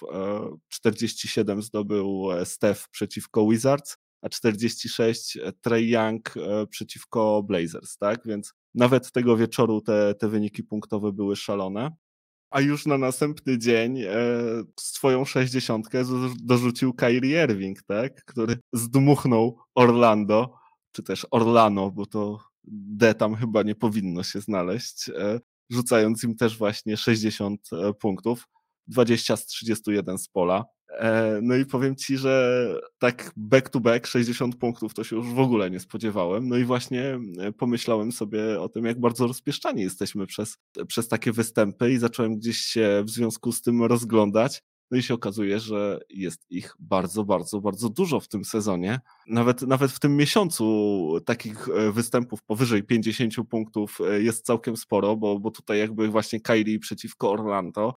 47 zdobył Steph przeciwko Wizards, a 46 Trey Young przeciwko Blazers, tak? Więc nawet tego wieczoru te, te wyniki punktowe były szalone. A już na następny dzień e, swoją sześćdziesiątkę dorzucił Kyrie Irving, tak? który zdmuchnął Orlando, czy też Orlano, bo to D tam chyba nie powinno się znaleźć, e, rzucając im też właśnie 60 e, punktów, 20 z 31 z pola. E, no i powiem ci, że tak back to back 60 punktów to się już w ogóle nie spodziewałem. No i właśnie e, pomyślałem sobie o tym, jak bardzo rozpieszczani jesteśmy przez, przez takie występy i zacząłem gdzieś się w związku z tym rozglądać. No i się okazuje, że jest ich bardzo, bardzo, bardzo dużo w tym sezonie. Nawet, nawet w tym miesiącu takich e, występów powyżej 50 punktów jest całkiem sporo, bo, bo tutaj jakby właśnie Kyrie przeciwko Orlando,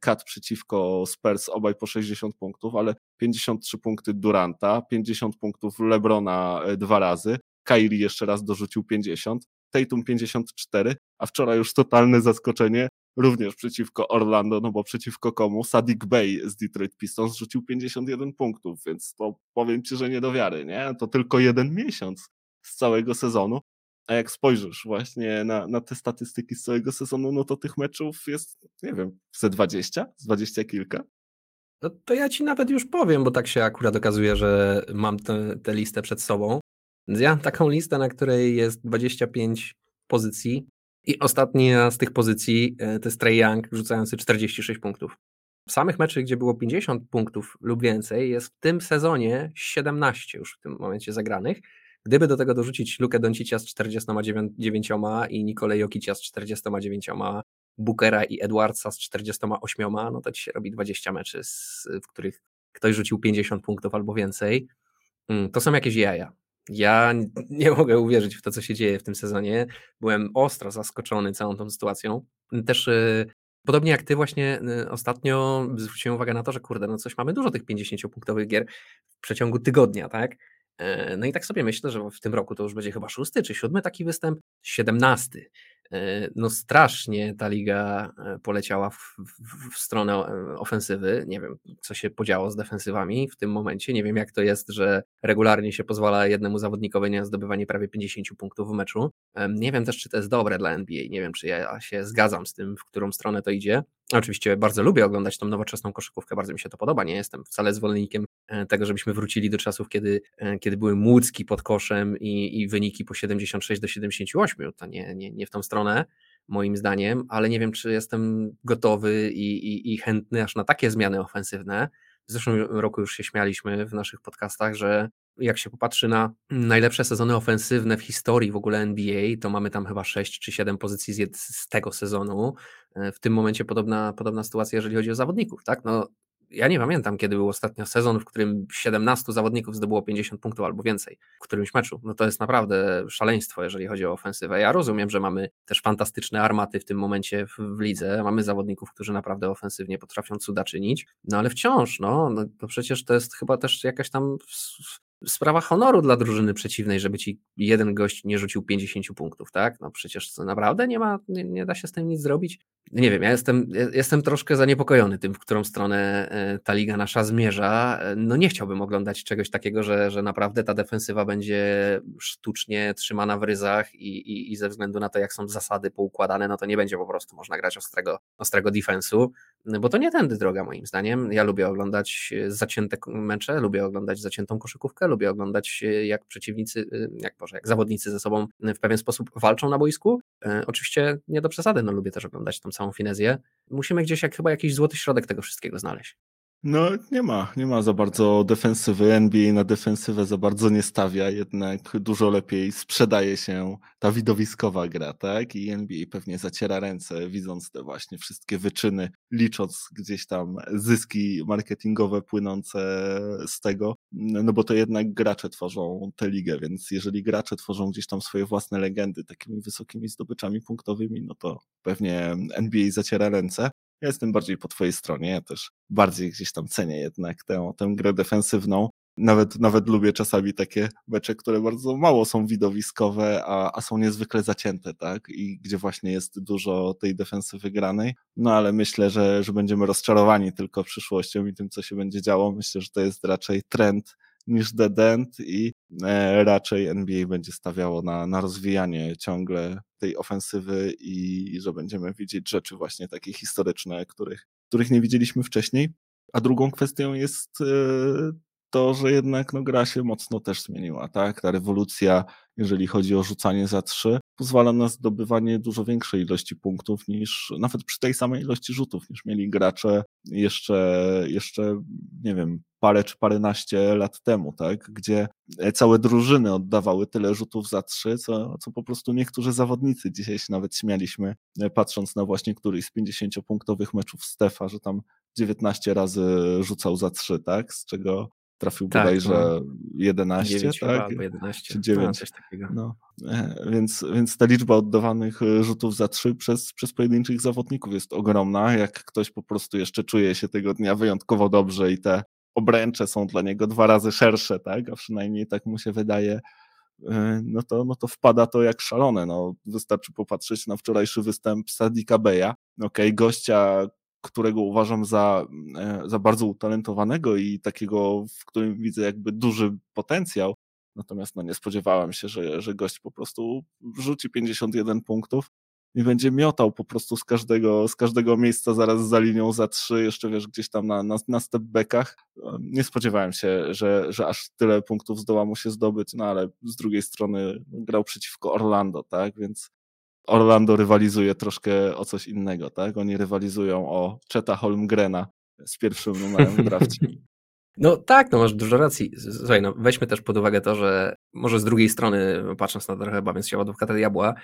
Kat e, przeciwko Spurs, obaj po 60 punktów, ale 53 punkty Duranta, 50 punktów Lebrona e, dwa razy, Kyrie jeszcze raz dorzucił 50, Tatum 54, a wczoraj już totalne zaskoczenie również przeciwko Orlando, no bo przeciwko komu? Sadik Bay z Detroit Pistons rzucił 51 punktów, więc to powiem Ci, że nie do wiary, nie? To tylko jeden miesiąc z całego sezonu, a jak spojrzysz właśnie na, na te statystyki z całego sezonu, no to tych meczów jest, nie wiem, ze 20, z 20 kilka. No to ja ci nawet już powiem, bo tak się akurat okazuje, że mam tę listę przed sobą. Ja mam taką listę, na której jest 25 pozycji i ostatnia z tych pozycji e, to jest Trey Young rzucający 46 punktów. W samych meczach, gdzie było 50 punktów lub więcej, jest w tym sezonie 17 już w tym momencie zagranych Gdyby do tego dorzucić Lukę Doncicia z 49 i Nikolaj Jokicia z 49, Bookera i Edwardsa z 48, no to ci się robi 20 meczy, w których ktoś rzucił 50 punktów albo więcej. Mm, to są jakieś jaja. Ja nie mogę uwierzyć w to, co się dzieje w tym sezonie. Byłem ostro zaskoczony całą tą sytuacją. Też y, podobnie jak ty właśnie y, ostatnio zwróciłem uwagę na to, że kurde, no coś mamy dużo tych 50-punktowych gier w przeciągu tygodnia, tak? E, no i tak sobie myślę, że w tym roku to już będzie chyba szósty czy siódmy taki występ, siedemnasty. E, no strasznie ta liga e, poleciała w, w, w, stronę ofensywy. Nie wiem, co się podziało z defensywami w tym momencie. Nie wiem, jak to jest, że regularnie się pozwala jednemu zawodnikowi na zdobywanie prawie 50 punktów w meczu. Nie wiem też, czy to jest dobre dla NBA. Nie wiem, czy ja się zgadzam z tym, w którą stronę to idzie. Oczywiście bardzo lubię oglądać tą nowoczesną koszykówkę, bardzo mi się to podoba. Nie jestem wcale zwolennikiem E, tego, żebyśmy wrócili do czasów, kiedy, e, kiedy były młódzki pod koszem i, i wyniki po 76 do 78. To nie, nie, nie w tą stronę, moim zdaniem, ale nie wiem, czy jestem gotowy i, i, i chętny aż na takie zmiany ofensywne. W zeszłym roku już się śmialiśmy w naszych podcastach, że jak się popatrzy na najlepsze sezony ofensywne w historii w ogóle NBA, to mamy tam chyba 6 czy 7 pozycji z, z tego sezonu. E, w tym momencie podobna, podobna sytuacja, jeżeli chodzi o zawodników. Tak? No, ja nie pamiętam, kiedy był ostatnio sezon, w którym 17 zawodników zdobyło 50 punktów albo więcej w którymś meczu. No to jest naprawdę szaleństwo, jeżeli chodzi o ofensywę. Ja rozumiem, że mamy też fantastyczne armaty w tym momencie w, w lidze. Mamy zawodników, którzy naprawdę ofensywnie potrafią cuda czynić, no ale wciąż, no, no to przecież to jest chyba też jakaś tam sprawa honoru dla drużyny przeciwnej, żeby ci jeden gość nie rzucił 50 punktów, tak? No przecież naprawdę nie ma, nie, nie, da się z tym nic zrobić. Nie wiem, ja jestem, jestem troszkę zaniepokojony tym, w którą stronę e, ta liga nasza zmierza. No nie chciałbym oglądać czegoś takiego, że, że naprawdę ta defensywa będzie sztucznie trzymana w ryzach i, i, i ze względu na to, jak są zasady poukładane, no to nie będzie po prostu można grać ostrego, ostrego defensu, bo to nie tędy droga moim zdaniem. Ja lubię oglądać zacięte mecze, lubię oglądać zaciętą koszykówkę, lubię oglądać, e, jak przeciwnicy, e, jak, Boże, jak zawodnicy ze sobą w pewien sposób walczą na boisku. E, oczywiście nie do przesady, no lubię też oglądać tą całą finezję. Musimy gdzieś jak chyba jakiś złoty środek tego wszystkiego znaleźć. No nie ma, nie ma za bardzo defensywy. NBA na defensywę za bardzo nie stawia, jednak dużo lepiej sprzedaje się ta widowiskowa gra, tak? I NBA pewnie zaciera ręce, widząc te właśnie wszystkie wyczyny, licząc gdzieś tam zyski marketingowe płynące z tego, no bo to jednak gracze tworzą tę ligę, więc jeżeli gracze tworzą gdzieś tam swoje własne legendy takimi wysokimi zdobyczami punktowymi, no to pewnie NBA zaciera ręce. Ja jestem bardziej po twojej stronie, ja też bardziej gdzieś tam cenię jednak tę, tę grę defensywną. Nawet, nawet lubię czasami takie mecze, które bardzo mało są widowiskowe, a, a są niezwykle zacięte, tak? I gdzie właśnie jest dużo tej defensywy granej. No ale myślę, że, że będziemy rozczarowani tylko przyszłością i tym, co się będzie działo. Myślę, że to jest raczej trend niż dead end i raczej NBA będzie stawiało na, na rozwijanie ciągle tej ofensywy i że będziemy widzieć rzeczy właśnie takie historyczne, których, których nie widzieliśmy wcześniej. A drugą kwestią jest e, to, że jednak no, gra się mocno też zmieniła, tak? Ta rewolucja, jeżeli chodzi o rzucanie za trzy, pozwala na zdobywanie dużo większej ilości punktów niż, nawet przy tej samej ilości rzutów, niż mieli gracze jeszcze, jeszcze nie wiem, parę czy paręnaście lat temu, tak? Gdzie całe drużyny oddawały tyle rzutów za trzy, co, co po prostu niektórzy zawodnicy dzisiaj się nawet śmialiśmy, patrząc na właśnie któryś z 50-punktowych meczów Stefa, że tam 19 razy rzucał za trzy, tak? Z czego trafił tak, bodajże no. 11, 9 tak? albo 11. Czy 9. No, takiego. No, więc, więc ta liczba oddawanych e, rzutów za 3 przez, przez pojedynczych zawodników jest ogromna. Jak ktoś po prostu jeszcze czuje się tego dnia wyjątkowo dobrze i te obręcze są dla niego dwa razy szersze, tak? A przynajmniej tak mu się wydaje, e, no to, no to wpada to jak szalone. No, wystarczy popatrzeć na wczorajszy występ Sadika Beja. Okej, okay, gościa, którego uważam za, e, za bardzo utalentowanego i takiego, w którym widzę jakby duży potencjał. Natomiast no nie spodziewałem się, że, że gość po prostu wrzuci 51 punktów i będzie miotał po prostu z każdego, z każdego miejsca zaraz za linią za trzy, jeszcze wiesz, gdzieś tam na, na, na stepbackach. Nie spodziewałem się, że, że aż tyle punktów zdoła mu się zdobyć, no ale z drugiej strony grał przeciwko Orlando, tak, więc Orlando rywalizuje troszkę o coś innego, tak? Oni rywalizują o Cheta Holmgrena z pierwszym numerem w drafcie. (laughs) No tak, no masz dużo racji. Słuchaj, no weźmy też pod uwagę to, że może z drugiej strony, patrząc na trochę bawiąc się adwokata diabła,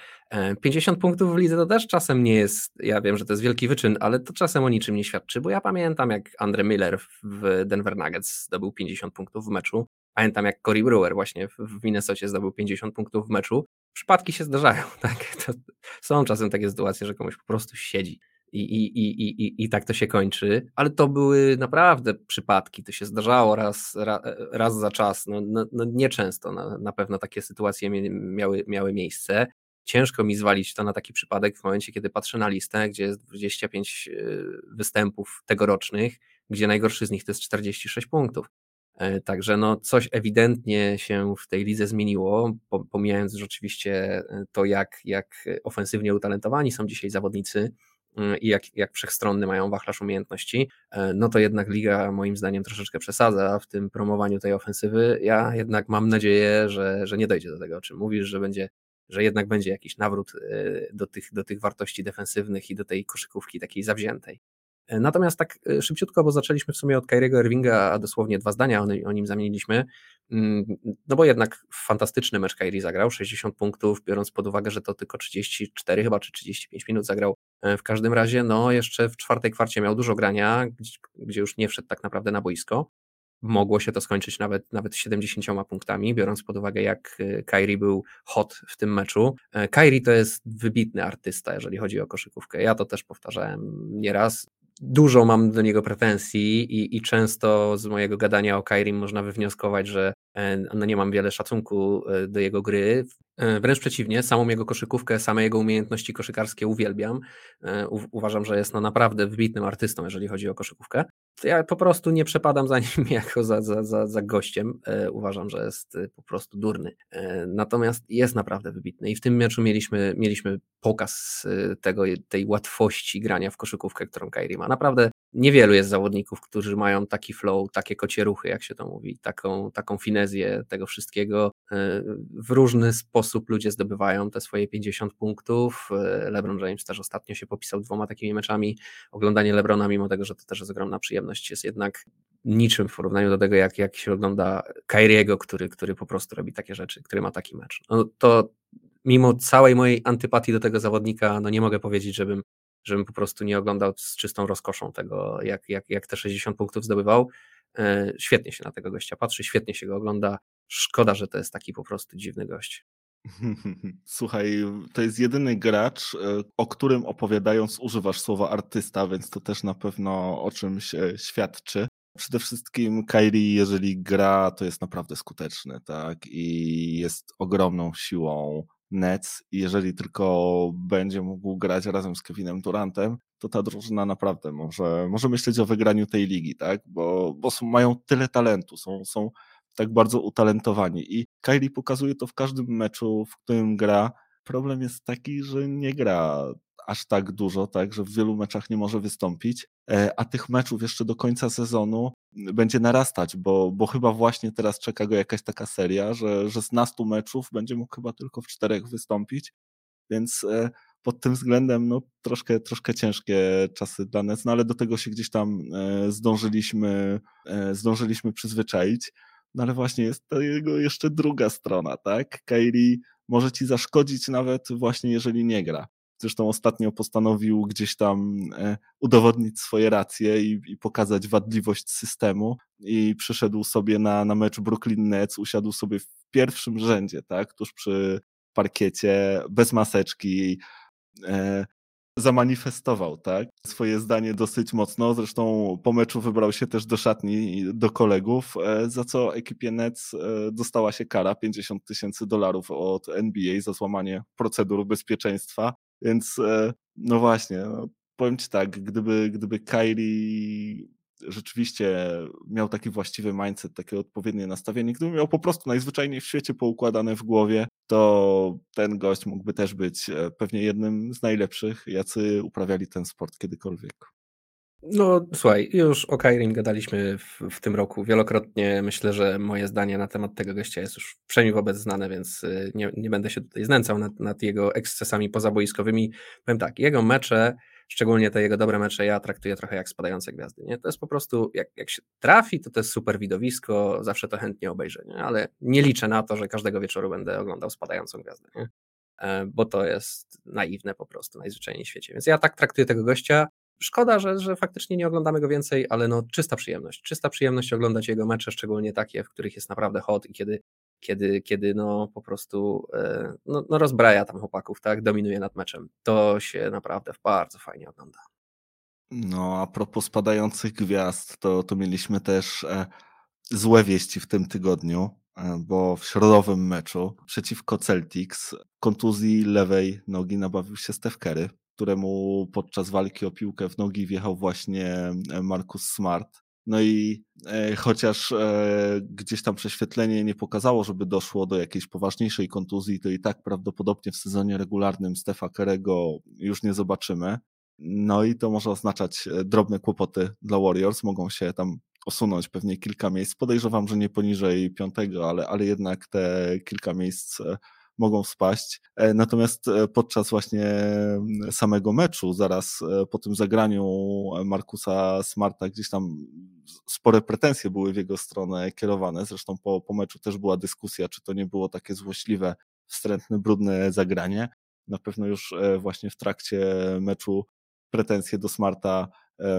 50 e, punktów w lidze to też czasem nie jest, ja wiem, że to jest wielki wyczyn, ale to czasem o niczym nie świadczy, bo ja pamiętam jak Andre Miller w Denver Nuggets zdobył 50 punktów w meczu, pamiętam jak Cory Brewer właśnie w Minnesocie zdobył 50 punktów w meczu, przypadki się zdarzają, (laughs) tak? To są czasem takie sytuacje, że komuś po prostu siedzi i, i, i, i, i tak to się kończy, ale to były naprawdę przypadki, to się zdarzało raz, raz, raz za czas, no, no, no nieczęsto na, na pewno takie sytuacje miały, miały miejsce. Ciężko mi zwalić to na taki przypadek w momencie, kiedy patrzę na listę, gdzie jest 25 y, występów tegorocznych, gdzie najgorszy z nich to jest 46 punktów. E, także no coś ewidentnie się w tej lidze zmieniło, pomijając rzeczywiście e, to, jak, jak ofensywnie utalentowani są dzisiaj zawodnicy mm, i jak, jak wszechstronny mają wachlarz umiejętności, e, no to jednak liga moim zdaniem troszeczkę przesadza w tym promowaniu tej ofensywy. Ja jednak mam nadzieję, że, że nie dojdzie do tego, o czym mówisz, że będzie że jednak będzie jakiś nawrót do tych, do tych wartości defensywnych i do tej koszykówki takiej zawziętej. Natomiast tak e, szybciutko, bo zaczęliśmy w sumie od Kyriego Irvinga, a dosłownie dwa zdania o, nim zamieniliśmy, mm, no bo jednak fantastyczny mecz Kyrie zagrał, 60 punktów, biorąc pod uwagę, że to tylko 34 chyba, czy 35 minut zagrał. E, w każdym razie, no jeszcze w czwartej kwarcie miał dużo grania, gdzie, już nie wszedł tak naprawdę na boisko. Mogło się to skończyć nawet, nawet 70 punktami, biorąc pod uwagę, jak e, Kyrie był hot w tym meczu. Kyrie to jest wybitny artysta, jeżeli chodzi o koszykówkę. Ja to też powtarzałem nieraz dużo mam do niego pretensji i, i często z mojego gadania o Kairim można wywnioskować, że no nie mam wiele szacunku e, do jego gry. E, wręcz przeciwnie, samą jego koszykówkę, same jego umiejętności koszykarskie uwielbiam. U, uważam, że jest no naprawdę wybitnym artystą, jeżeli chodzi o koszykówkę. Ja po prostu nie przepadam za (laughs) nim jako za, za, za, za gościem. Uważam, że jest po prostu durny. Natomiast jest naprawdę wybitny i w tym meczu mieliśmy, mieliśmy pokaz tego, tej łatwości grania w koszykówkę, którą Kairi ma. Naprawdę niewielu jest zawodników, którzy mają taki flow, takie kocie ruchy, jak się to mówi, taką, taką finezję tego wszystkiego. E, w różny sposób ludzie zdobywają te swoje 50 punktów. E, LeBron James też ostatnio się popisał dwoma takimi meczami. Oglądanie LeBrona, mimo tego, że to też jest ogromna przyjemność, jest jednak niczym w porównaniu do tego, jak, jak się ogląda Kyriego, który, który po prostu robi takie rzeczy, który ma taki mecz. No to mimo całej mojej antypatii do tego zawodnika, no nie mogę powiedzieć, żebym żebym po prostu nie oglądał z czystą rozkoszą tego, jak, jak, jak te 60 punktów zdobywał. E, świetnie się na tego gościa patrzy, świetnie się go ogląda. Szkoda, że to jest taki po prostu dziwny gość. (laughs) Słuchaj, to jest jedyny gracz, e, o którym opowiadając używasz słowa artysta, więc to też na pewno o czymś e, świadczy. Przede wszystkim Kairi, jeżeli gra, to jest naprawdę skuteczny, tak? I jest ogromną siłą Nets i jeżeli tylko będzie mógł grać razem z Kevinem Durantem, to ta drużyna naprawdę może, może myśleć o wygraniu tej ligi, tak? Bo, bo są, mają tyle talentu, są, są tak bardzo utalentowani i Kylie pokazuje to w każdym meczu, w którym gra. Problem jest taki, że nie gra aż tak dużo, tak, że w wielu meczach nie może wystąpić, e, a tych meczów jeszcze do końca sezonu będzie narastać, bo, bo chyba właśnie teraz czeka go jakaś taka seria, że, że z nastu meczów będzie mógł chyba tylko w czterech wystąpić, więc e, pod tym względem no, troszkę, troszkę ciężkie czasy dla nas, no ale do tego się gdzieś tam e, zdążyliśmy, zdążyliśmy przyzwyczaić. No ale właśnie jest to jego jeszcze druga strona, tak? Kairi może ci zaszkodzić nawet właśnie jeżeli nie gra. Zresztą ostatnio postanowił gdzieś tam e, udowodnić swoje racje i, i, pokazać wadliwość systemu. I przyszedł sobie na, na mecz Brooklyn Nets, usiadł sobie w pierwszym rzędzie, tak, tuż przy parkiecie, bez maseczki, e, zamanifestował, tak, swoje zdanie dosyć mocno, zresztą po meczu wybrał się też do szatni do kolegów, e, za co ekipie Nets e, dostała się kara 50 tysięcy dolarów od NBA za złamanie procedur bezpieczeństwa więc e, no właśnie, no, powiem ci tak, gdyby, gdyby Kyrie rzeczywiście miał taki właściwy mindset, takie odpowiednie nastawienie, gdyby miał po prostu najzwyczajniej w świecie poukładane w głowie, to ten gość mógłby też być e, pewnie jednym z najlepszych, jacy uprawiali ten sport kiedykolwiek. No słuchaj, już o Kairim gadaliśmy w, w, tym roku wielokrotnie. Myślę, że moje zdanie na temat tego gościa jest już przynajmniej wobec znane, więc y, nie, nie będę się tutaj znęcał nad, nad, jego ekscesami pozaboiskowymi. Powiem tak, jego mecze, szczególnie te jego dobre mecze, ja traktuję trochę jak spadające gwiazdy. Nie? To jest po prostu, jak, jak się trafi, to to jest super widowisko, zawsze to chętnie obejrzę, nie? ale nie liczę na to, że każdego wieczoru będę oglądał spadającą gwiazdę. Nie? E, bo to jest naiwne po prostu najzwyczajniej w świecie. Więc ja tak traktuję tego gościa. Szkoda, że, że faktycznie nie oglądamy go więcej, ale no czysta przyjemność. Czysta przyjemność oglądać jego mecze, szczególnie takie, w których jest naprawdę hot i kiedy, kiedy, kiedy no po prostu e, no, no rozbraja tam chłopaków, tak, dominuje nad meczem. To się naprawdę bardzo fajnie ogląda. No, a propos spadających gwiazd, to, to mieliśmy też e, złe wieści w tym tygodniu, e, bo w środowym meczu przeciwko Celtics kontuzji lewej nogi nabawił się Steph Curry któremu podczas walki o piłkę w nogi wjechał właśnie e, Marcus Smart. No i e, chociaż e, gdzieś tam prześwietlenie nie pokazało, żeby doszło do jakiejś poważniejszej kontuzji, to i tak prawdopodobnie w sezonie regularnym Stefa Kerego już nie zobaczymy. No i to może oznaczać e, drobne kłopoty dla Warriors. Mogą się tam osunąć pewnie kilka miejsc. Podejrzewam, że nie poniżej piątego, ale, ale jednak te kilka miejsc e, mogą spaść. E, natomiast e, podczas właśnie samego meczu, zaraz e, po tym zagraniu Markusa Smarta, gdzieś tam spore pretensje były w jego stronę kierowane. Zresztą po, po meczu też była dyskusja, czy to nie było takie złośliwe, wstrętne, brudne zagranie. Na pewno już właśnie w trakcie meczu pretensje do Smarta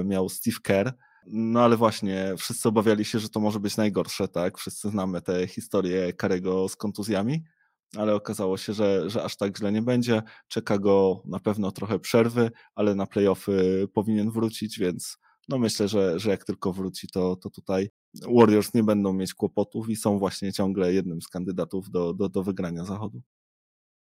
miał Steve Kerr. No ale właśnie, wszyscy obawiali się, że to może być najgorsze, tak? Wszyscy znamy tę historię Karego z kontuzjami ale okazało się, że, że aż tak źle nie będzie. Czeka go na pewno trochę przerwy, ale na playoffy powinien wrócić, więc no myślę, że, że jak tylko wróci, to, to tutaj Warriors nie będą mieć kłopotów i są właśnie ciągle jednym z kandydatów do, do, do wygrania zachodu.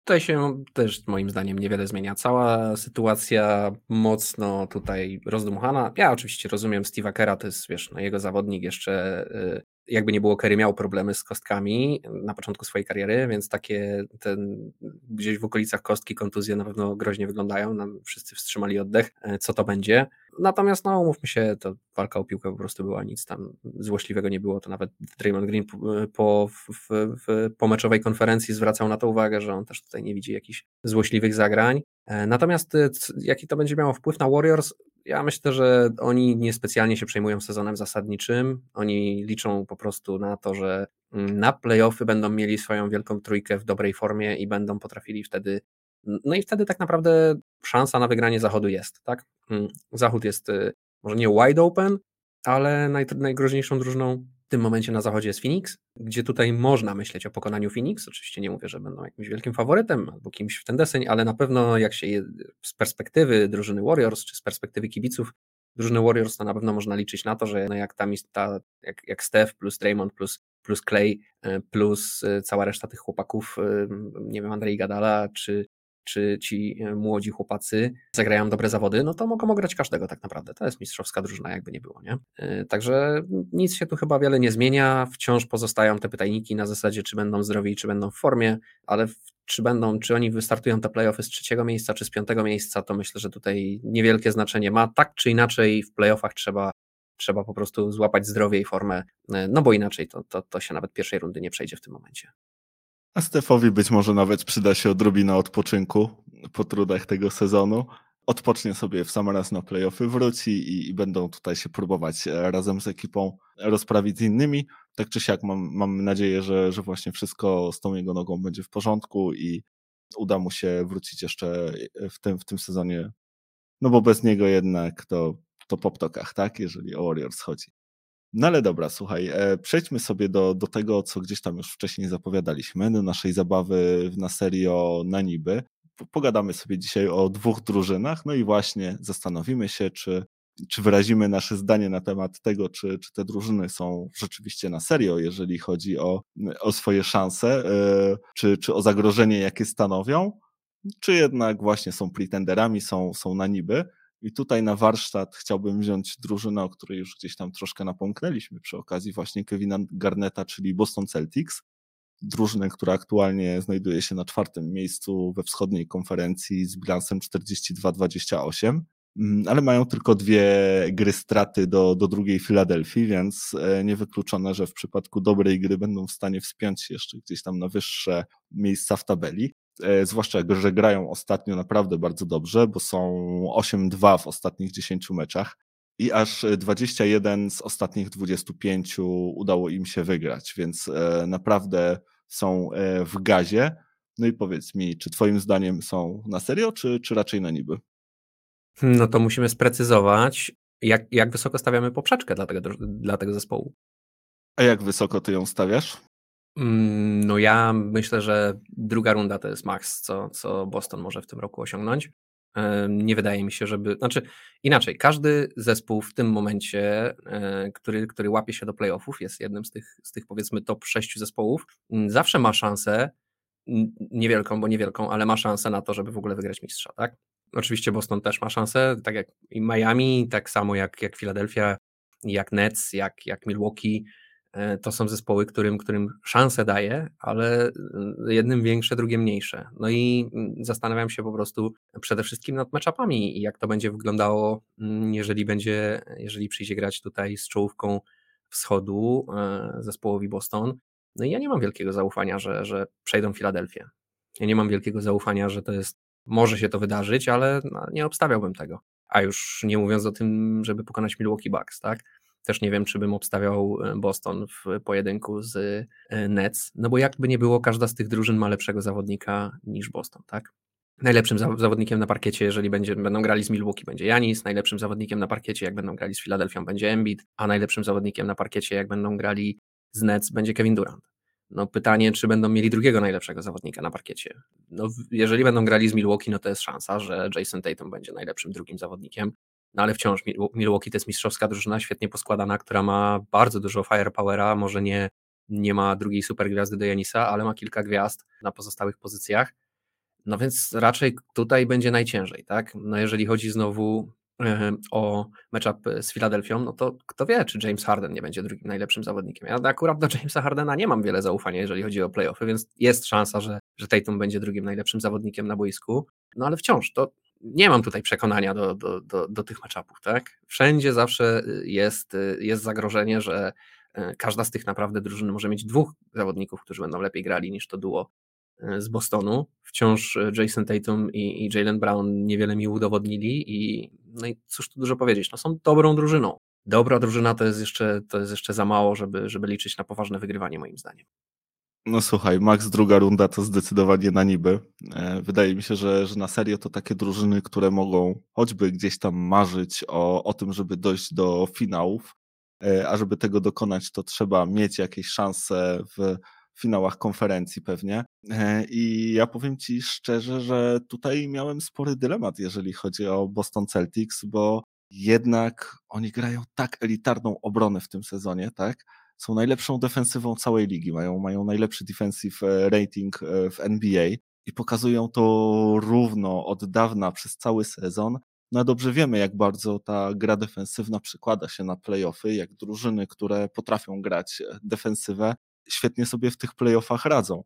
Tutaj się też moim zdaniem niewiele zmienia. Cała sytuacja mocno tutaj rozdmuchana. Ja oczywiście rozumiem Steve'a Kera, to jest wiesz, no jego zawodnik jeszcze y, jakby nie było, Kerry miał problemy z kostkami na początku swojej kariery, więc takie ten, gdzieś w okolicach kostki kontuzje na pewno groźnie wyglądają, nam wszyscy wstrzymali oddech, e, co to będzie. Natomiast no umówmy się, to walka o piłkę po prostu była nic tam złośliwego nie było, to nawet Draymond Green po, w, w, po meczowej konferencji zwracał na to uwagę, że on też tutaj nie widzi jakichś złośliwych zagrań. E, natomiast e, jaki to będzie miało wpływ na Warriors, ja myślę, że oni niespecjalnie się przejmują sezonem zasadniczym. Oni liczą po prostu na to, że mm, na playoffy będą mieli swoją wielką trójkę w dobrej formie i będą potrafili wtedy. No i wtedy tak naprawdę szansa na wygranie zachodu jest, tak? Mm, zachód jest y, może nie wide open, ale naj, najgroźniejszą drużyną tym momencie na zachodzie jest Phoenix, gdzie tutaj można myśleć o pokonaniu Phoenix. Oczywiście nie mówię, że będą jakimś wielkim faworytem albo kimś w ten deseń, ale na pewno jak się je, z perspektywy drużyny Warriors czy z perspektywy kibiców drużyny Warriors, to na pewno można liczyć na to, że no jak tam jest ta, jak, jak Steph plus Draymond plus, plus Clay e, plus e, cała reszta tych chłopaków, e, nie wiem, Andrzej Gadala czy, czy ci e, młodzi chłopacy zagrają dobre zawody, no to mogą grać każdego tak naprawdę. To jest mistrzowska drużyna, jakby nie było, nie? E, także nic się tu chyba wiele nie zmienia. Wciąż pozostają te pytajniki na zasadzie, czy będą zdrowi, czy będą w formie, ale czy będą, czy oni wystartują te playoffy z trzeciego miejsca, czy z piątego miejsca, to myślę, że tutaj niewielkie znaczenie ma. Tak czy inaczej w playoffach trzeba trzeba po prostu złapać zdrowie i formę, e, no bo inaczej to, to, to się nawet pierwszej rundy nie przejdzie w tym momencie. A Stefowi być może nawet przyda się odrobina odpoczynku po trudach tego sezonu. Odpocznie sobie w sam raz na playoffy, wróci i, i, będą tutaj się próbować e, razem z ekipą rozprawić z innymi. Tak czy siak mam, mam nadzieję, że, że właśnie wszystko z tą jego nogą będzie w porządku i uda mu się wrócić jeszcze w tym, w tym sezonie. No bo bez niego jednak to, to po ptokach, tak? Jeżeli o Warriors chodzi. No ale dobra, słuchaj, e, przejdźmy sobie do, do tego, co gdzieś tam już wcześniej zapowiadaliśmy, do naszej zabawy na serio na niby. Pogadamy sobie dzisiaj o dwóch drużynach, no i właśnie zastanowimy się, czy, czy wyrazimy nasze zdanie na temat tego, czy, czy te drużyny są rzeczywiście na serio, jeżeli chodzi o, o swoje szanse, e, czy, czy o zagrożenie, jakie stanowią, czy jednak właśnie są pretenderami, są, są na niby. I tutaj na warsztat chciałbym wziąć drużynę, o której już gdzieś tam troszkę napomknęliśmy przy okazji właśnie Kevina Garneta, czyli Boston Celtics. Drużynę, która aktualnie znajduje się na czwartym miejscu we wschodniej konferencji z bilansem 42-28, mm, ale mają tylko dwie gry straty do, do drugiej Filadelfii, więc e, niewykluczone, że w przypadku dobrej gry będą w stanie wspiąć się jeszcze gdzieś tam na wyższe miejsca w tabeli. E, zwłaszcza, że grają ostatnio naprawdę bardzo dobrze, bo są 8-2 w ostatnich 10 meczach i aż 21 z ostatnich 25 udało im się wygrać, więc e, naprawdę są e, w gazie. No i powiedz mi, czy Twoim zdaniem są na serio, czy, czy raczej na niby? No to musimy sprecyzować, jak, jak wysoko stawiamy poprzeczkę dla tego, dla tego zespołu. A jak wysoko ty ją stawiasz? Mm, no ja myślę, że druga runda to jest maks, co, co Boston może w tym roku osiągnąć. Nie wydaje mi się, żeby. Znaczy, inaczej, każdy zespół w tym momencie, e, który, który łapie się do playoffów, jest jednym z tych, z tych powiedzmy top 6 zespołów, zawsze ma szansę, niewielką, bo niewielką, ale ma szansę na to, żeby w ogóle wygrać mistrza, tak? Oczywiście Boston też ma szansę, tak jak i Miami, tak samo jak, jak Philadelphia, jak Nets, jak, jak Milwaukee, to są zespoły, którym, którym szansę daje, ale e, jednym większe, drugie mniejsze. No i mm, zastanawiam się po prostu przede wszystkim nad matchupami i jak to będzie wyglądało, mm, jeżeli będzie, jeżeli przyjdzie grać tutaj z czołówką wschodu e, zespołowi Boston. No i ja nie mam wielkiego zaufania, że, że przejdą Filadelfię. Ja nie mam wielkiego zaufania, że to jest, może się to wydarzyć, ale no, nie obstawiałbym tego. A już nie mówiąc o tym, żeby pokonać Milwaukee Bucks, tak? Też nie wiem, czy bym obstawiał e, Boston w pojedynku z e, Nets, no bo jakby nie było, każda z tych drużyn ma lepszego zawodnika niż Boston, tak? Najlepszym zawodnikiem na parkiecie, jeżeli będzie, będą grali z Milwaukee, będzie Janis. Najlepszym zawodnikiem na parkiecie, jak będą grali z Filadelfią, będzie Embiid. A najlepszym zawodnikiem na parkiecie, jak będą grali z Nets, będzie Kevin Durant. No pytanie, czy będą mieli drugiego najlepszego zawodnika na parkiecie. No, jeżeli będą grali z Milwaukee, no to jest szansa, że Jason Tatum będzie najlepszym drugim zawodnikiem. No ale wciąż Milwaukee to jest mistrzowska drużyna, świetnie poskładana, która ma bardzo dużo firepowera, może nie, nie ma drugiej supergwiazdy do Janisa, ale ma kilka gwiazd na pozostałych pozycjach. No więc raczej tutaj będzie najciężej, tak? No jeżeli chodzi znowu o matchup z Filadelfią, no to kto wie, czy James Harden nie będzie drugim najlepszym zawodnikiem. Ja akurat do Jamesa Hardena nie mam wiele zaufania, jeżeli chodzi o playoffy, więc jest szansa, że, że Tatum będzie drugim najlepszym zawodnikiem na boisku, no ale wciąż to nie mam tutaj przekonania do, do, do, do tych matchupów, tak? Wszędzie zawsze jest, jest zagrożenie, że e, każda z tych naprawdę drużyn może mieć dwóch zawodników, którzy będą lepiej grali niż to duo z Bostonu. Wciąż Jason Tatum i, i Jalen Brown niewiele mi udowodnili i no i cóż tu dużo powiedzieć, no są dobrą drużyną. Dobra drużyna to jest jeszcze, to jest jeszcze za mało, żeby, żeby liczyć na poważne wygrywanie moim zdaniem. No słuchaj, Max druga runda to zdecydowanie na niby. E, wydaje mi się, że, że na serio to takie drużyny, które mogą choćby gdzieś tam marzyć o, o tym, żeby dojść do finałów, e, a żeby tego dokonać, to trzeba mieć jakieś szanse w finałach konferencji pewnie. E, I ja powiem Ci szczerze, że tutaj miałem spory dylemat, jeżeli chodzi o Boston Celtics, bo jednak oni grają tak elitarną obronę w tym sezonie, tak? Są najlepszą defensywą całej ligi, mają, mają najlepszy defensive e, rating e, w NBA i pokazują to równo od dawna przez cały sezon. No dobrze wiemy, jak bardzo ta gra defensywna przekłada się na playoffy, jak drużyny, które potrafią grać defensywę, świetnie sobie w tych playoffach radzą.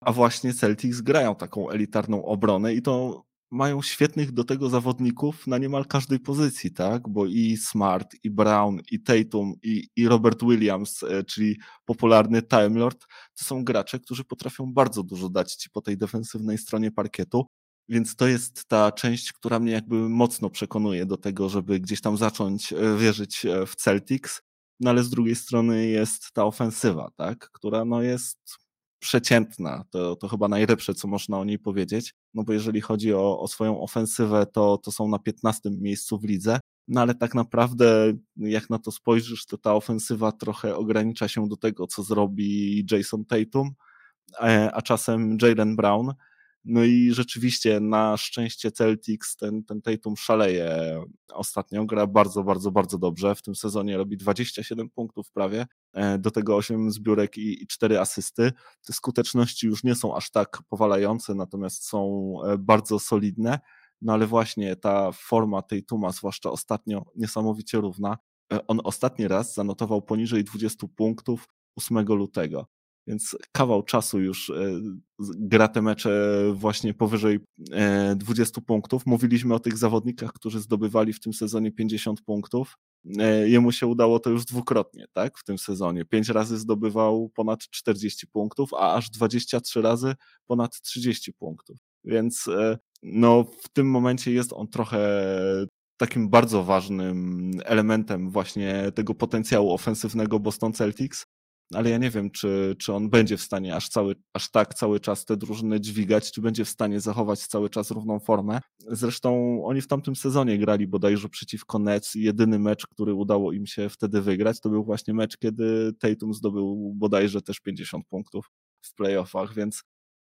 A właśnie Celtics grają taką elitarną obronę i to mają świetnych do tego zawodników na niemal każdej pozycji, tak? Bo i Smart, i Brown, i Tatum, i, i Robert Williams, e, czyli popularny Time Lord, to są gracze, którzy potrafią bardzo dużo dać ci po tej defensywnej stronie parkietu. Więc to jest ta część, która mnie jakby mocno przekonuje do tego, żeby gdzieś tam zacząć e, wierzyć e, w Celtics. No ale z drugiej strony jest ta ofensywa, tak? Która no jest przeciętna. To, to chyba najlepsze, co można o niej powiedzieć. No bo jeżeli chodzi o, o swoją ofensywę, to, to są na 15 miejscu w lidze. No ale tak naprawdę, jak na to spojrzysz, to ta ofensywa trochę ogranicza się do tego, co zrobi Jason Tatum, e, a czasem Jalen Brown. No i rzeczywiście na szczęście Celtics ten, ten Tatum szaleje ostatnio, gra bardzo, bardzo, bardzo dobrze. W tym sezonie robi 27 punktów prawie, e, do tego 8 zbiórek i, i 4 asysty. Te skuteczności już nie są aż tak powalające, natomiast są e, bardzo solidne. No ale właśnie ta forma Tatuma, zwłaszcza ostatnio, niesamowicie równa. E, on ostatni raz zanotował poniżej 20 punktów 8 lutego więc kawał czasu już e, gra te mecze właśnie powyżej 20 e, punktów. Mówiliśmy o tych zawodnikach, którzy zdobywali w tym sezonie 50 punktów. E, jemu się udało to już dwukrotnie, tak, w tym sezonie. Pięć razy zdobywał ponad 40 punktów, a aż 23 razy ponad 30 punktów. Więc no, w tym momencie jest on trochę takim bardzo ważnym elementem właśnie tego potencjału ofensywnego Boston Celtics ale ja nie wiem, czy, czy on będzie w stanie aż, cały, aż tak cały czas te drużyny dźwigać, czy będzie w stanie zachować cały czas równą formę. Zresztą oni w tamtym sezonie grali bodajże przeciwko Nets i jedyny mecz, który udało im się wtedy wygrać, to był właśnie mecz, kiedy Tatum zdobył bodajże też 50 punktów w playoffach, więc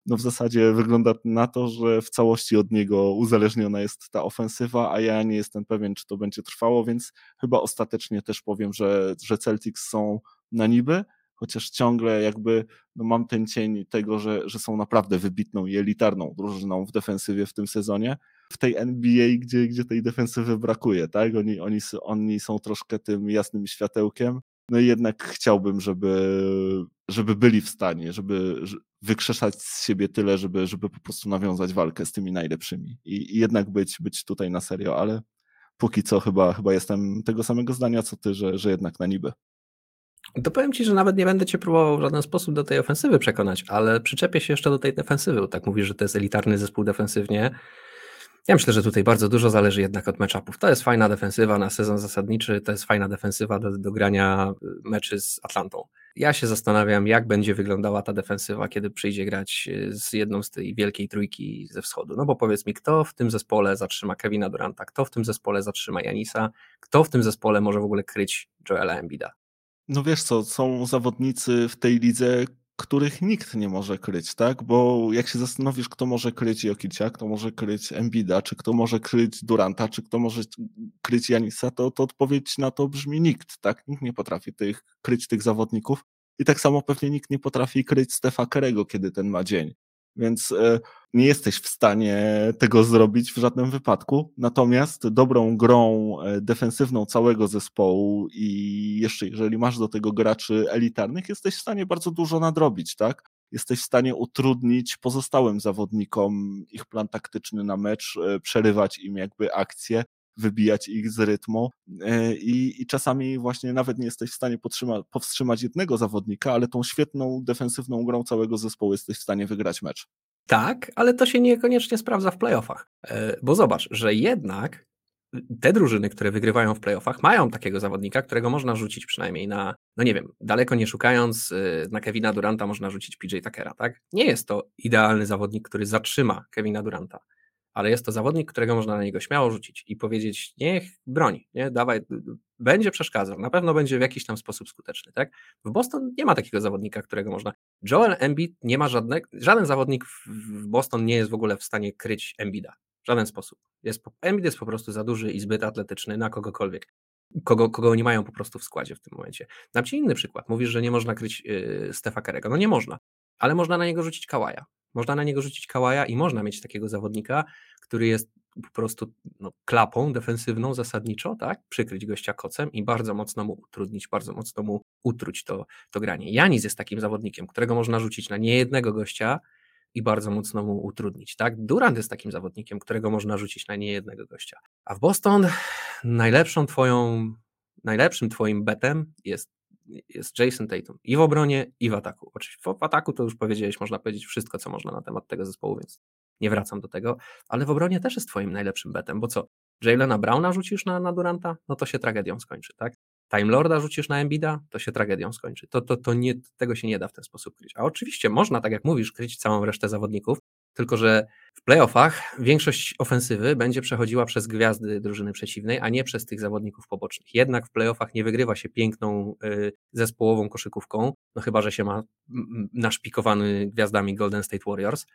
no w zasadzie wygląda na to, że w całości od niego uzależniona jest ta ofensywa, a ja nie jestem pewien, czy to będzie trwało, więc chyba ostatecznie też powiem, że, że Celtics są na niby, chociaż ciągle jakby no mam ten cień tego, że, że są naprawdę wybitną i elitarną drużyną w defensywie w tym sezonie. W tej NBA, gdzie, gdzie tej defensywy brakuje, tak? Oni, oni, oni są troszkę tym jasnym światełkiem. No i jednak chciałbym, żeby, żeby byli w stanie, żeby wykrzeszać z siebie tyle, żeby, żeby po prostu nawiązać walkę z tymi najlepszymi i, i jednak być, być tutaj na serio, ale póki co chyba, chyba jestem tego samego zdania co ty, że, że jednak na niby. To powiem Ci, że nawet nie będę Cię próbował w żaden sposób do tej ofensywy przekonać, ale przyczepię się jeszcze do tej defensywy, tak mówisz, że to jest elitarny zespół defensywnie. Ja myślę, że tutaj bardzo dużo zależy jednak od meczapów. To jest fajna defensywa na sezon zasadniczy, to jest fajna defensywa do, do grania meczy z Atlantą. Ja się zastanawiam, jak będzie wyglądała ta defensywa, kiedy przyjdzie grać z jedną z tej wielkiej trójki ze wschodu. No bo powiedz mi, kto w tym zespole zatrzyma Kevina Duranta, kto w tym zespole zatrzyma Janisa, kto w tym zespole może w ogóle kryć Joela Embida? No wiesz co, są zawodnicy w tej lidze, których nikt nie może kryć, tak? Bo jak się zastanowisz, kto może kryć Jokicia, kto może kryć Embida, czy kto może kryć Duranta, czy kto może kryć Janisa, to, to odpowiedź na to brzmi nikt, tak? Nikt nie potrafi tych, kryć tych zawodników. I tak samo pewnie nikt nie potrafi kryć Stefa Kerego, kiedy ten ma dzień. Więc e, nie jesteś w stanie tego zrobić w żadnym wypadku. Natomiast dobrą grą e, defensywną całego zespołu i jeszcze jeżeli masz do tego graczy elitarnych, jesteś w stanie bardzo dużo nadrobić, tak? Jesteś w stanie utrudnić pozostałym zawodnikom ich plan taktyczny na mecz, e, przerywać im jakby akcje, wybijać ich z rytmu i, i czasami właśnie nawet nie jesteś w stanie powstrzymać jednego zawodnika, ale tą świetną defensywną grą całego zespołu jesteś w stanie wygrać mecz. Tak, ale to się niekoniecznie sprawdza w playoffach. E, bo zobacz, że jednak te drużyny, które wygrywają w playoffach, mają takiego zawodnika, którego można rzucić przynajmniej na, no nie wiem, daleko nie szukając, y, na Kevina Duranta można rzucić PJ Tuckera, tak? Nie jest to idealny zawodnik, który zatrzyma Kevina Duranta ale jest to zawodnik, którego można na niego śmiało rzucić i powiedzieć, niech broni, nie, dawaj, będzie przeszkadzał, na pewno będzie w jakiś tam sposób skuteczny, tak? W Boston nie ma takiego zawodnika, którego można, Joel Embiid nie ma żadnego, żaden zawodnik w Boston nie jest w ogóle w stanie kryć Embida, w żaden sposób. Jest, Embiid jest po prostu za duży i zbyt atletyczny na kogokolwiek. Kogo, kogo nie mają po prostu w składzie w tym momencie. Dam Ci inny przykład. Mówisz, że nie można kryć yy, Stefa Kerego. No nie można, ale można na niego rzucić Kałaja. Można na niego rzucić kałaja i można mieć takiego zawodnika, który jest po prostu no, klapą defensywną zasadniczo, tak? Przykryć gościa kocem i bardzo mocno mu utrudnić, bardzo mocno mu utruć to, to granie. Janis jest takim zawodnikiem, którego można rzucić na niejednego gościa i bardzo mocno mu utrudnić, tak? Durant jest takim zawodnikiem, którego można rzucić na niejednego gościa. A w Boston najlepszą twoją, najlepszym twoim betem jest jest Jason Tatum i w obronie, i w ataku. Oczywiście w ataku to już powiedziałeś, można powiedzieć wszystko, co można na temat tego zespołu, więc nie wracam do tego, ale w obronie też jest twoim najlepszym betem, bo co, Jalena Browna rzucisz na, na Duranta? No to się tragedią skończy, tak? Time Lorda rzucisz na Embida, to się tragedią skończy. To, to, to nie, tego się nie da w ten sposób kryć. A oczywiście można, tak jak mówisz, kryć całą resztę zawodników, tylko, że w playoffach większość ofensywy będzie przechodziła przez gwiazdy drużyny przeciwnej, a nie przez tych zawodników pobocznych. Jednak w playoffach nie wygrywa się piękną y, zespołową koszykówką, no chyba, że się ma naszpikowany gwiazdami Golden State Warriors,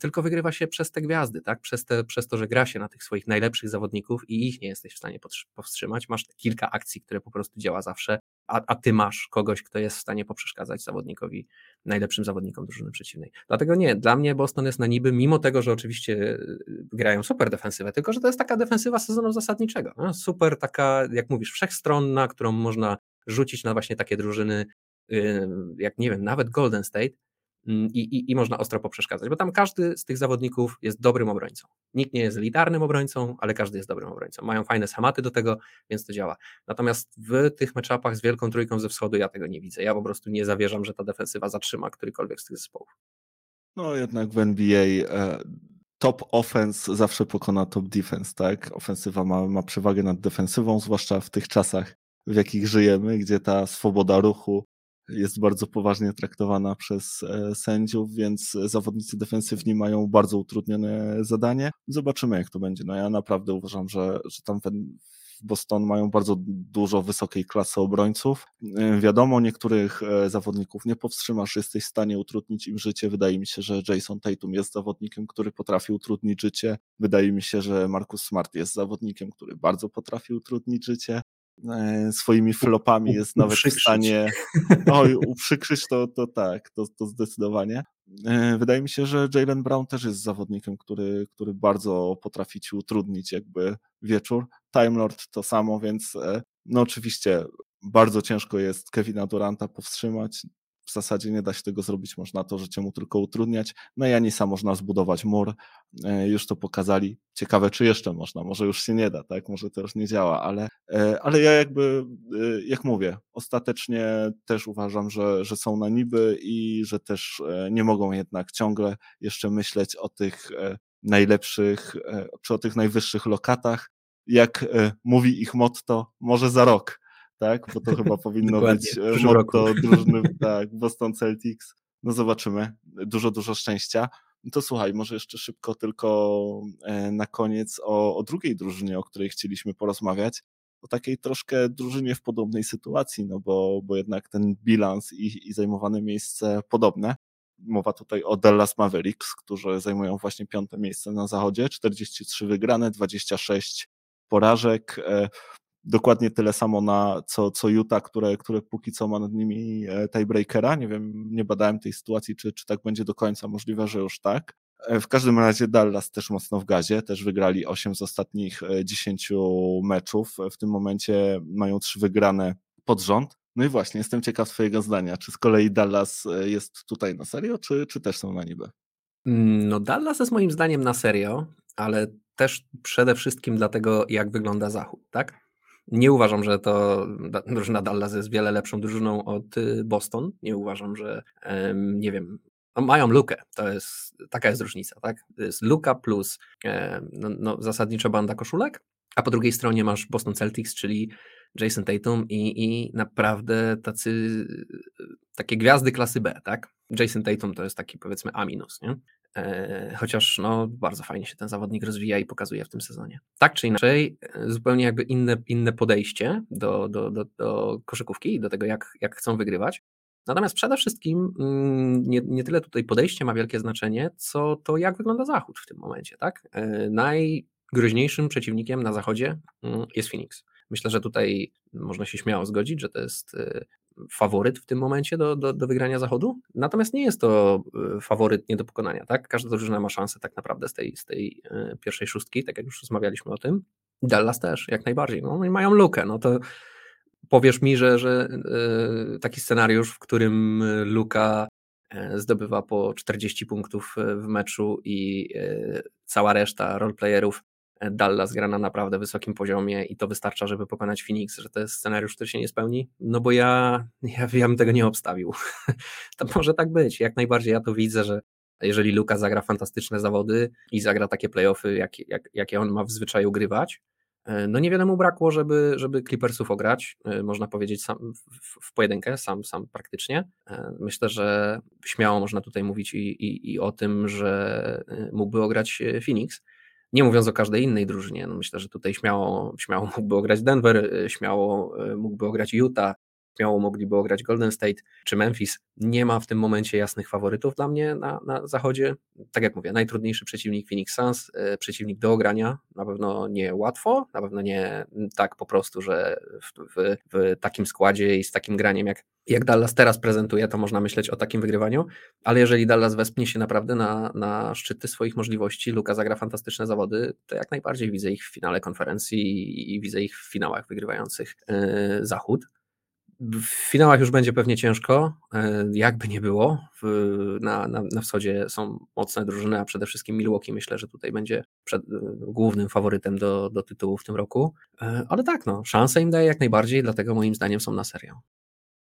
tylko wygrywa się przez te gwiazdy, tak? Przez, te, przez to, że gra się na tych swoich najlepszych zawodników i ich nie jesteś w stanie powstrzymać. Masz kilka akcji, które po prostu działa zawsze a, a ty masz kogoś, kto jest w stanie poprzeszkadzać zawodnikowi, najlepszym zawodnikom drużyny przeciwnej. Dlatego nie, dla mnie Boston jest na niby, mimo tego, że oczywiście y, grają super defensywę, tylko że to jest taka defensywa sezonu zasadniczego. No, super taka, jak mówisz, wszechstronna, którą można rzucić na właśnie takie drużyny, y, jak nie wiem, nawet Golden State, Mm, i, i, i można ostro poprzeszkadzać, bo tam każdy z tych zawodników jest dobrym obrońcą. Nikt nie jest elitarnym obrońcą, ale każdy jest dobrym obrońcą. Mają fajne schematy do tego, więc to działa. Natomiast w tych meczapach z Wielką Trójką ze Wschodu ja tego nie widzę. Ja po prostu nie zawierzam, że ta defensywa zatrzyma którykolwiek z tych zespołów. No jednak w NBA e, top offense zawsze pokona top defense, tak? Ofensywa ma, ma przewagę nad defensywą, zwłaszcza w tych czasach, w jakich żyjemy, gdzie ta swoboda ruchu jest bardzo poważnie traktowana przez e, sędziów, więc zawodnicy defensywni mają bardzo utrudnione zadanie. Zobaczymy, jak to będzie. No ja naprawdę uważam, że, że tam w Boston mają bardzo dużo wysokiej klasy obrońców. E, wiadomo, niektórych e, zawodników nie powstrzymasz, jesteś w stanie utrudnić im życie. Wydaje mi się, że Jason Tatum jest zawodnikiem, który potrafi utrudnić życie. Wydaje mi się, że Marcus Smart jest zawodnikiem, który bardzo potrafi utrudnić życie. E, swoimi flopami jest nawet w stanie oj, uprzykrzyć to, to tak, to, to zdecydowanie. E, wydaje mi się, że Jalen Brown też jest zawodnikiem, który, który bardzo potrafi ci utrudnić jakby wieczór. Time Lord to samo, więc e, no oczywiście bardzo ciężko jest Kevina Duranta powstrzymać w zasadzie nie da się tego zrobić, można to życie mu tylko utrudniać. Na Janisa można zbudować mur, e, już to pokazali. Ciekawe, czy jeszcze można, może już się nie da, tak? Może to już nie działa, ale, e, ale ja jakby, e, jak mówię, ostatecznie też uważam, że, że są na niby i że też nie mogą jednak ciągle jeszcze myśleć o tych najlepszych, czy o tych najwyższych lokatach. Jak mówi ich motto, może za rok tak? Bo to chyba (laughs) powinno być e, motto (laughs) drużyny, tak, Boston Celtics. No zobaczymy. Dużo, dużo szczęścia. No to słuchaj, może jeszcze szybko tylko e, na koniec o, o drugiej drużynie, o której chcieliśmy porozmawiać. O takiej troszkę drużynie w podobnej sytuacji, no bo, bo jednak ten bilans i, i zajmowane miejsce podobne. Mowa tutaj o Dallas Mavericks, którzy zajmują właśnie piąte miejsce na zachodzie, 43 wygrane, 26 porażek. E, dokładnie tyle samo na co, co Utah, które, które póki co ma nad nimi e, tiebreakera. Nie wiem, nie badałem tej sytuacji, czy, czy tak będzie do końca. Możliwe, że już tak. E, w każdym razie Dallas też mocno w gazie, też wygrali 8 z ostatnich 10 meczów. W tym momencie mają 3 wygrane pod rząd. No i właśnie, jestem ciekaw Twojego zdania. Czy z kolei Dallas jest tutaj na serio, czy, czy też są na niby? Mm, no, Dallas jest moim zdaniem na serio, ale też przede wszystkim dlatego, jak wygląda Zachód, tak? Nie uważam, że to drużyna Dallas jest wiele lepszą drużyną od y, Boston. Nie uważam, że nie wiem, no mają lukę, to jest, taka jest różnica, tak? To jest luka plus no, no, zasadniczo banda koszulek, a po drugiej stronie masz Boston Celtics, czyli Jason Tatum i, i naprawdę tacy, takie gwiazdy klasy B, tak? Jason Tatum to jest taki powiedzmy A minus, nie? E, chociaż no, bardzo fajnie się ten zawodnik rozwija i pokazuje w tym sezonie. Tak czy inaczej, e, zupełnie jakby inne, inne podejście do, do, do, do koszykówki i do tego, jak, jak chcą wygrywać. Natomiast przede wszystkim mm, nie, nie tyle tutaj podejście ma wielkie znaczenie, co to, jak wygląda Zachód w tym momencie. Tak? E, najgroźniejszym przeciwnikiem na Zachodzie mm, jest Phoenix. Myślę, że tutaj można się śmiało zgodzić, że to jest faworyt w tym momencie do, do, do wygrania zachodu. Natomiast nie jest to e, faworyt nie do pokonania. Tak? Każda drużyna ma szansę tak naprawdę z tej, z tej e, pierwszej szóstki, tak jak już rozmawialiśmy o tym. Dallas też, jak najbardziej. No, i mają lukę. No to powiesz mi, że, że e, taki scenariusz, w którym Luka zdobywa po 40 punktów w meczu i cała reszta roleplayerów Dallas gra na naprawdę wysokim poziomie i to wystarcza, żeby pokonać Phoenix, że to jest scenariusz, który się nie spełni? No bo ja, ja, ja bym tego nie obstawił. (laughs) to może tak być, jak najbardziej ja to widzę, że jeżeli Luka zagra fantastyczne zawody i zagra takie playoffy, jak, jak, jakie on ma w zwyczaju grywać, e, no niewiele mu brakło, żeby, żeby Clippersów ograć, e, można powiedzieć sam, w, w pojedynkę, sam, sam praktycznie. E, myślę, że śmiało można tutaj mówić i, i, i o tym, że mógłby ograć Phoenix, nie mówiąc o każdej innej drużynie, no myślę, że tutaj śmiało, śmiało mógłby ograć Denver, y, śmiało y, mógłby ograć Utah, śmiało mogliby ograć Golden State czy Memphis. Nie ma w tym momencie jasnych faworytów dla mnie na, na zachodzie. Tak jak mówię, najtrudniejszy przeciwnik Phoenix Suns, y, przeciwnik do ogrania, na pewno nie łatwo, na pewno nie tak po prostu, że w, w, w takim składzie i z takim graniem jak, jak Dallas teraz prezentuje, to można myśleć o takim wygrywaniu, ale jeżeli Dallas wespnie się naprawdę na, na szczyty swoich możliwości, Luka zagra fantastyczne zawody, to jak najbardziej widzę ich w finale konferencji i, i widzę ich w finałach wygrywających yy, Zachód. W finałach już będzie pewnie ciężko, e, jakby nie było. Na, na, na wschodzie są mocne drużyny, a przede wszystkim Milwaukee myślę, że tutaj będzie przed, e, głównym faworytem do, do tytułu w tym roku. E, ale tak, no, szanse im daje jak najbardziej, dlatego moim zdaniem są na serio.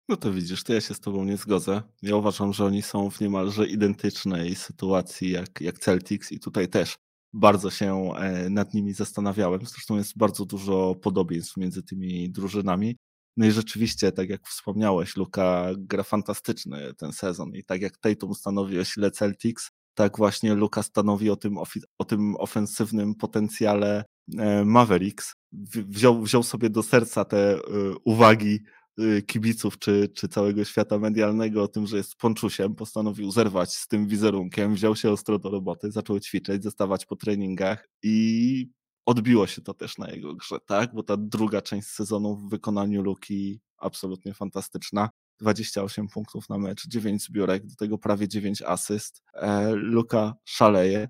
No to widzisz, to ja się z tobą nie zgodzę. Ja uważam, że oni są w niemalże identycznej sytuacji jak, jak Celtics i tutaj też bardzo się nad nimi zastanawiałem. Zresztą jest bardzo dużo podobieństw między tymi drużynami. No i rzeczywiście, tak jak wspomniałeś, Luka gra fantastyczny ten sezon i tak jak Tatum stanowi o sile Celtics, tak właśnie Luka stanowi o tym, o tym ofensywnym potencjale e, Mavericks. Wziął, wziął sobie do serca te e, uwagi e, kibiców czy, czy całego świata medialnego o tym, że jest ponczusiem, postanowił zerwać z tym wizerunkiem, wziął się ostro do roboty, zaczął ćwiczyć, zostawać po treningach i odbiło się to też na jego grze, tak? Bo ta druga część sezonu w wykonaniu Luki absolutnie fantastyczna. 28 punktów na mecz, 9 zbiórek, do tego prawie 9 asyst. E, Luka szaleje,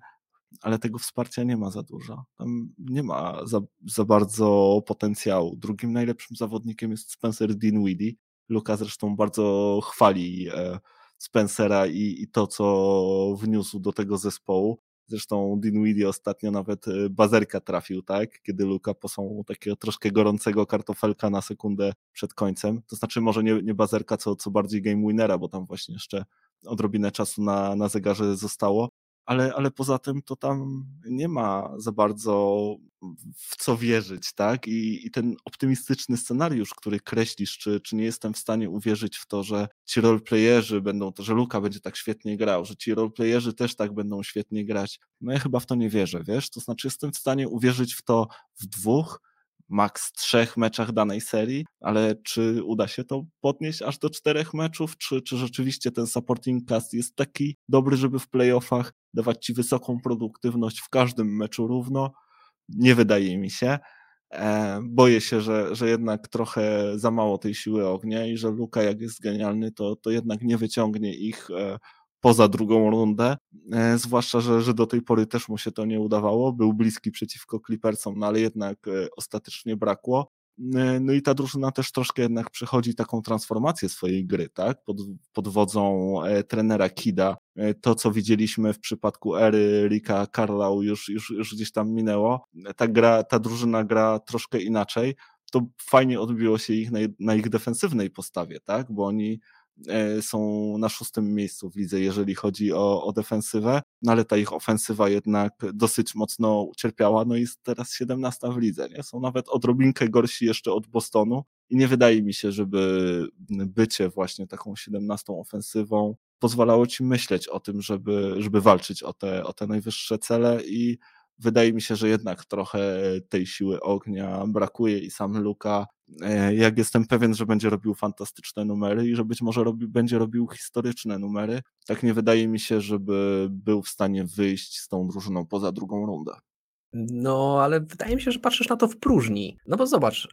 ale tego wsparcia nie ma za dużo. Tam nie ma za, za bardzo potencjału. Drugim najlepszym zawodnikiem jest Spencer Dinwiddie. Luka zresztą bardzo chwali e, Spencera i, i to, co wniósł do tego zespołu. Zresztą Dinwiddie ostatnio nawet y, bazerka trafił, tak? Kiedy Luka posłał takiego troszkę gorącego kartofelka na sekundę przed końcem. To znaczy może nie, nie bazerka, co, co bardziej game winnera, bo tam właśnie jeszcze odrobinę czasu na, na zegarze zostało, ale, ale poza tym to tam nie ma za bardzo w co wierzyć, tak? I, i ten optymistyczny scenariusz, który kreślisz, czy, czy nie jestem w stanie uwierzyć w to, że ci roleplayerzy będą, że Luka będzie tak świetnie grał, że ci roleplayerzy też tak będą świetnie grać. No ja chyba w to nie wierzę, wiesz? To znaczy jestem w stanie uwierzyć w to w dwóch, maks trzech meczach danej serii, ale czy uda się to podnieść aż do czterech meczów, czy, czy rzeczywiście ten supporting cast jest taki dobry, żeby w playoffach dawać ci wysoką produktywność w każdym meczu równo? Nie wydaje mi się. E, boję się, że, że jednak trochę za mało tej siły ognia i że Luka, jak jest genialny, to, to jednak nie wyciągnie ich e, poza drugą rundę. E, zwłaszcza, że, że do tej pory też mu się to nie udawało. Był bliski przeciwko Clippersom, no ale jednak ostatecznie brakło. No i ta drużyna też troszkę jednak przechodzi taką transformację swojej gry, tak? Pod, pod wodzą trenera Kida. To, co widzieliśmy w przypadku ery Rika Carlau już, już, już gdzieś tam minęło. Ta gra, ta drużyna gra troszkę inaczej. To fajnie odbiło się ich na, na ich defensywnej postawie, tak? Bo oni E, są na szóstym miejscu w lidze, jeżeli chodzi o, o defensywę, no ale ta ich ofensywa jednak dosyć mocno ucierpiała, no i jest teraz 17 w lidze, nie? Są nawet odrobinkę gorsi jeszcze od Bostonu i nie wydaje mi się, żeby bycie właśnie taką 17 ofensywą pozwalało ci myśleć o tym, żeby, żeby walczyć o te, o te najwyższe cele i wydaje mi się, że jednak trochę tej siły ognia brakuje i sam Luka, e, jak jestem pewien, że będzie robił fantastyczne numery i że być może robi, będzie robił historyczne numery, tak nie wydaje mi się, żeby był w stanie wyjść z tą drużyną poza drugą rundę. No, ale wydaje mi się, że patrzysz na to w próżni. No bo zobacz,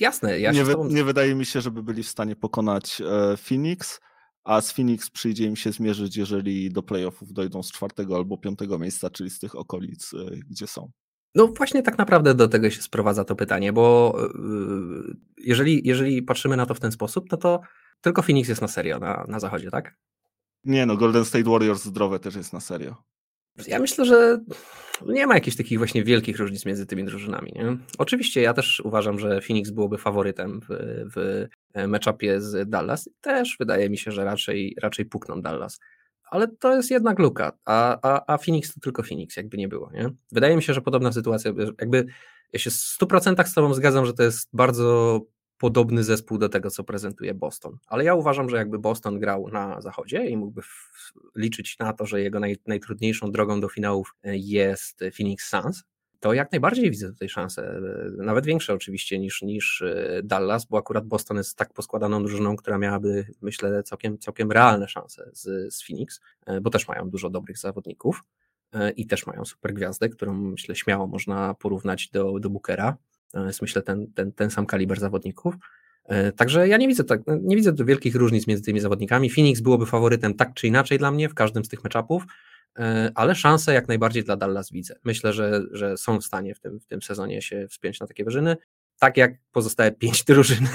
jasne, ja nie, tobą... nie wydaje mi się, żeby byli w stanie pokonać e, Phoenix, a z Phoenix przyjdzie im się zmierzyć, jeżeli do playoffów dojdą z czwartego albo piątego miejsca, czyli z tych okolic, e, gdzie są. No właśnie tak naprawdę do tego się sprowadza to pytanie, bo e, jeżeli, jeżeli patrzymy na to w ten sposób, no to tylko Phoenix jest na serio na, na zachodzie, tak? Nie no, Golden State Warriors zdrowe też jest na serio. Ja myślę, że nie ma jakichś takich właśnie wielkich różnic między tymi drużynami. Nie? Oczywiście ja też uważam, że Phoenix byłoby faworytem w, w meczapie z Dallas. Też wydaje mi się, że raczej, raczej pukną Dallas. Ale to jest jednak luka, a, a, a Phoenix to tylko Phoenix, jakby nie było. Nie? Wydaje mi się, że podobna sytuacja, jakby ja się w 100% z Tobą zgadzam, że to jest bardzo podobny zespół do tego, co prezentuje Boston. Ale ja uważam, że jakby Boston grał na zachodzie i mógłby liczyć na to, że jego naj, najtrudniejszą drogą do finałów e, jest Phoenix Suns, to jak najbardziej widzę tutaj szansę, e, nawet większe oczywiście niż, niż e, Dallas, bo akurat Boston jest tak poskładaną drużyną, która miałaby, myślę, całkiem, całkiem realne szanse z, z Phoenix, bo też mają dużo dobrych zawodników i też mają super gwiazdę, którą myślę śmiało można porównać do, do Bookera, jest myślę ten, ten, ten sam kaliber zawodników. E, także ja nie widzę, tak, nie widzę wielkich różnic między tymi zawodnikami. Phoenix byłoby faworytem tak czy inaczej dla mnie w każdym z tych meczapów, e, ale szanse jak najbardziej dla Dallas widzę. Myślę, że, że są w stanie w tym, w tym sezonie się wspiąć na takie wyżyny, tak jak pozostałe (laughs) pięć drużyn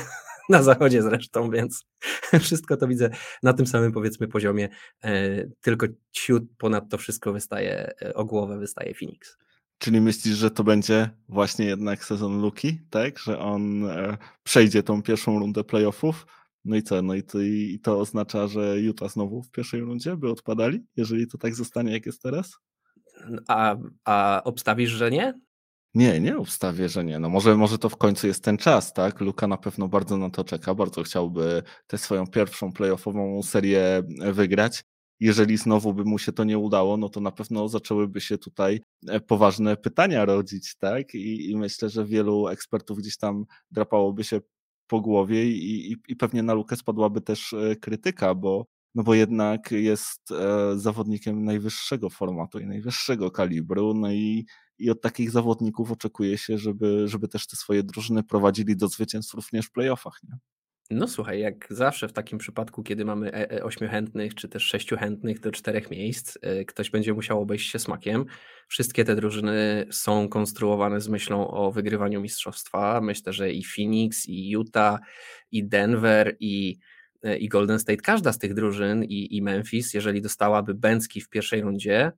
na zachodzie zresztą, więc (laughs) wszystko to widzę na tym samym powiedzmy poziomie, e, tylko ciut ponad to wszystko wystaje o głowę, wystaje Phoenix. Czyli myślisz, że to będzie właśnie jednak sezon Luki, tak? Że on e, przejdzie tą pierwszą rundę playoffów? No i co? No i to, i to oznacza, że Utah znowu w pierwszej rundzie by odpadali, jeżeli to tak zostanie, jak jest teraz? A, a obstawisz, że nie? Nie, nie obstawię, że nie. No może, może to w końcu jest ten czas, tak? Luka na pewno bardzo na to czeka, bardzo chciałby tę swoją pierwszą playoffową serię wygrać jeżeli znowu by mu się to nie udało, no to na pewno zaczęłyby się tutaj e, poważne pytania rodzić, tak? I, i myślę, że wielu ekspertów gdzieś tam drapałoby się po głowie i, i, i pewnie na Lukę spadłaby też e, krytyka, bo, no bo jednak jest e, zawodnikiem najwyższego formatu i najwyższego kalibru, no i, i od takich zawodników oczekuje się, żeby, żeby też te swoje drużyny prowadzili do zwycięstw również w playoffach, nie? No słuchaj, jak zawsze w takim przypadku, kiedy mamy e, e, ośmiu chętnych, czy też sześciu chętnych do czterech miejsc, e, ktoś będzie musiał obejść się smakiem. Wszystkie te drużyny są konstruowane z myślą o wygrywaniu mistrzostwa. Myślę, że i Phoenix, i Utah, i Denver, i, i Golden State, każda z tych drużyn, i, i Memphis, jeżeli dostałaby Bęcki w pierwszej rundzie,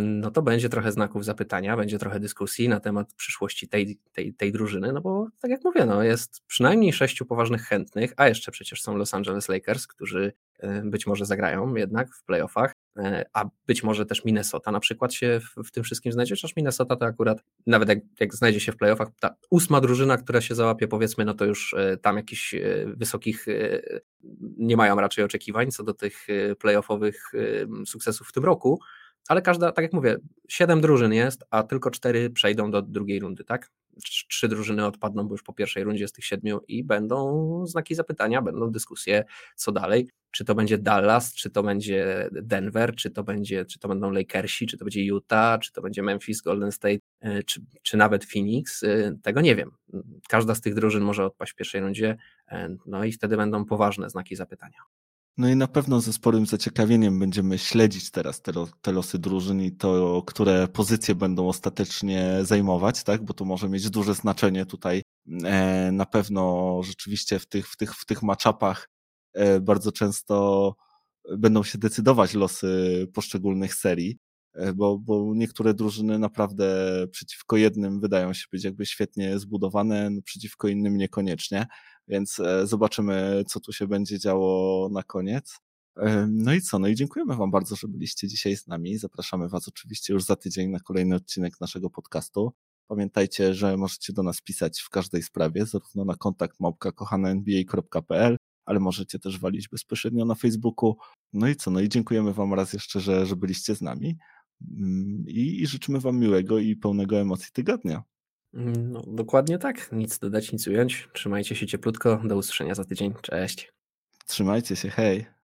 no to będzie trochę znaków zapytania, będzie trochę dyskusji na temat przyszłości tej, tej, tej drużyny, no bo tak jak mówię, no jest przynajmniej sześciu poważnych chętnych, a jeszcze przecież są Los Angeles Lakers, którzy być może zagrają jednak w playoffach, e, a być może też Minnesota na przykład się w, w tym wszystkim znajdzie, chociaż Minnesota to akurat, nawet jak, jak, znajdzie się w playoffach, ta ósma drużyna, która się załapie powiedzmy, no to już e, tam jakichś e, wysokich nie mają raczej oczekiwań co do tych playoffowych sukcesów w tym roku, ale każda, tak jak mówię, 7 drużyn jest, a tylko 4 przejdą do drugiej rundy, tak? Trzy drużyny odpadną, bo już po pierwszej rundzie z tych siedmiu i będą znaki zapytania, będą dyskusje, co dalej. Czy to będzie Dallas, czy to będzie Denver, czy to, będzie, czy to będą Lakersi, czy to będzie Utah, czy to będzie Memphis, Golden State, y, czy, czy nawet Phoenix, y, tego nie wiem. Każda z tych drużyn może odpaść w pierwszej rundzie, y, no i wtedy będą poważne znaki zapytania. No i na pewno ze sporym zaciekawieniem będziemy śledzić teraz te, te, losy drużyn i to, które pozycje będą ostatecznie zajmować, tak? Bo to może mieć duże znaczenie tutaj. E, na pewno rzeczywiście w tych, w tych, w tych matchupach e, bardzo często będą się decydować losy poszczególnych serii, e, bo, bo niektóre drużyny naprawdę przeciwko jednym wydają się być jakby świetnie zbudowane, przeciwko innym niekoniecznie. Więc e, zobaczymy, co tu się będzie działo na koniec. No i co? No i dziękujemy Wam bardzo, że byliście dzisiaj z nami. Zapraszamy Was oczywiście już za tydzień na kolejny odcinek naszego podcastu. Pamiętajcie, że możecie do nas pisać w każdej sprawie, zarówno na kontakt małpka ale możecie też walić bezpośrednio na Facebooku. No i co? No i dziękujemy Wam raz jeszcze, że, że byliście z nami mm, i, i życzymy Wam miłego i pełnego emocji tygodnia. No, dokładnie tak. Nic dodać, nic ująć. Trzymajcie się cieplutko. Do usłyszenia za tydzień. Cześć. Trzymajcie się, hej.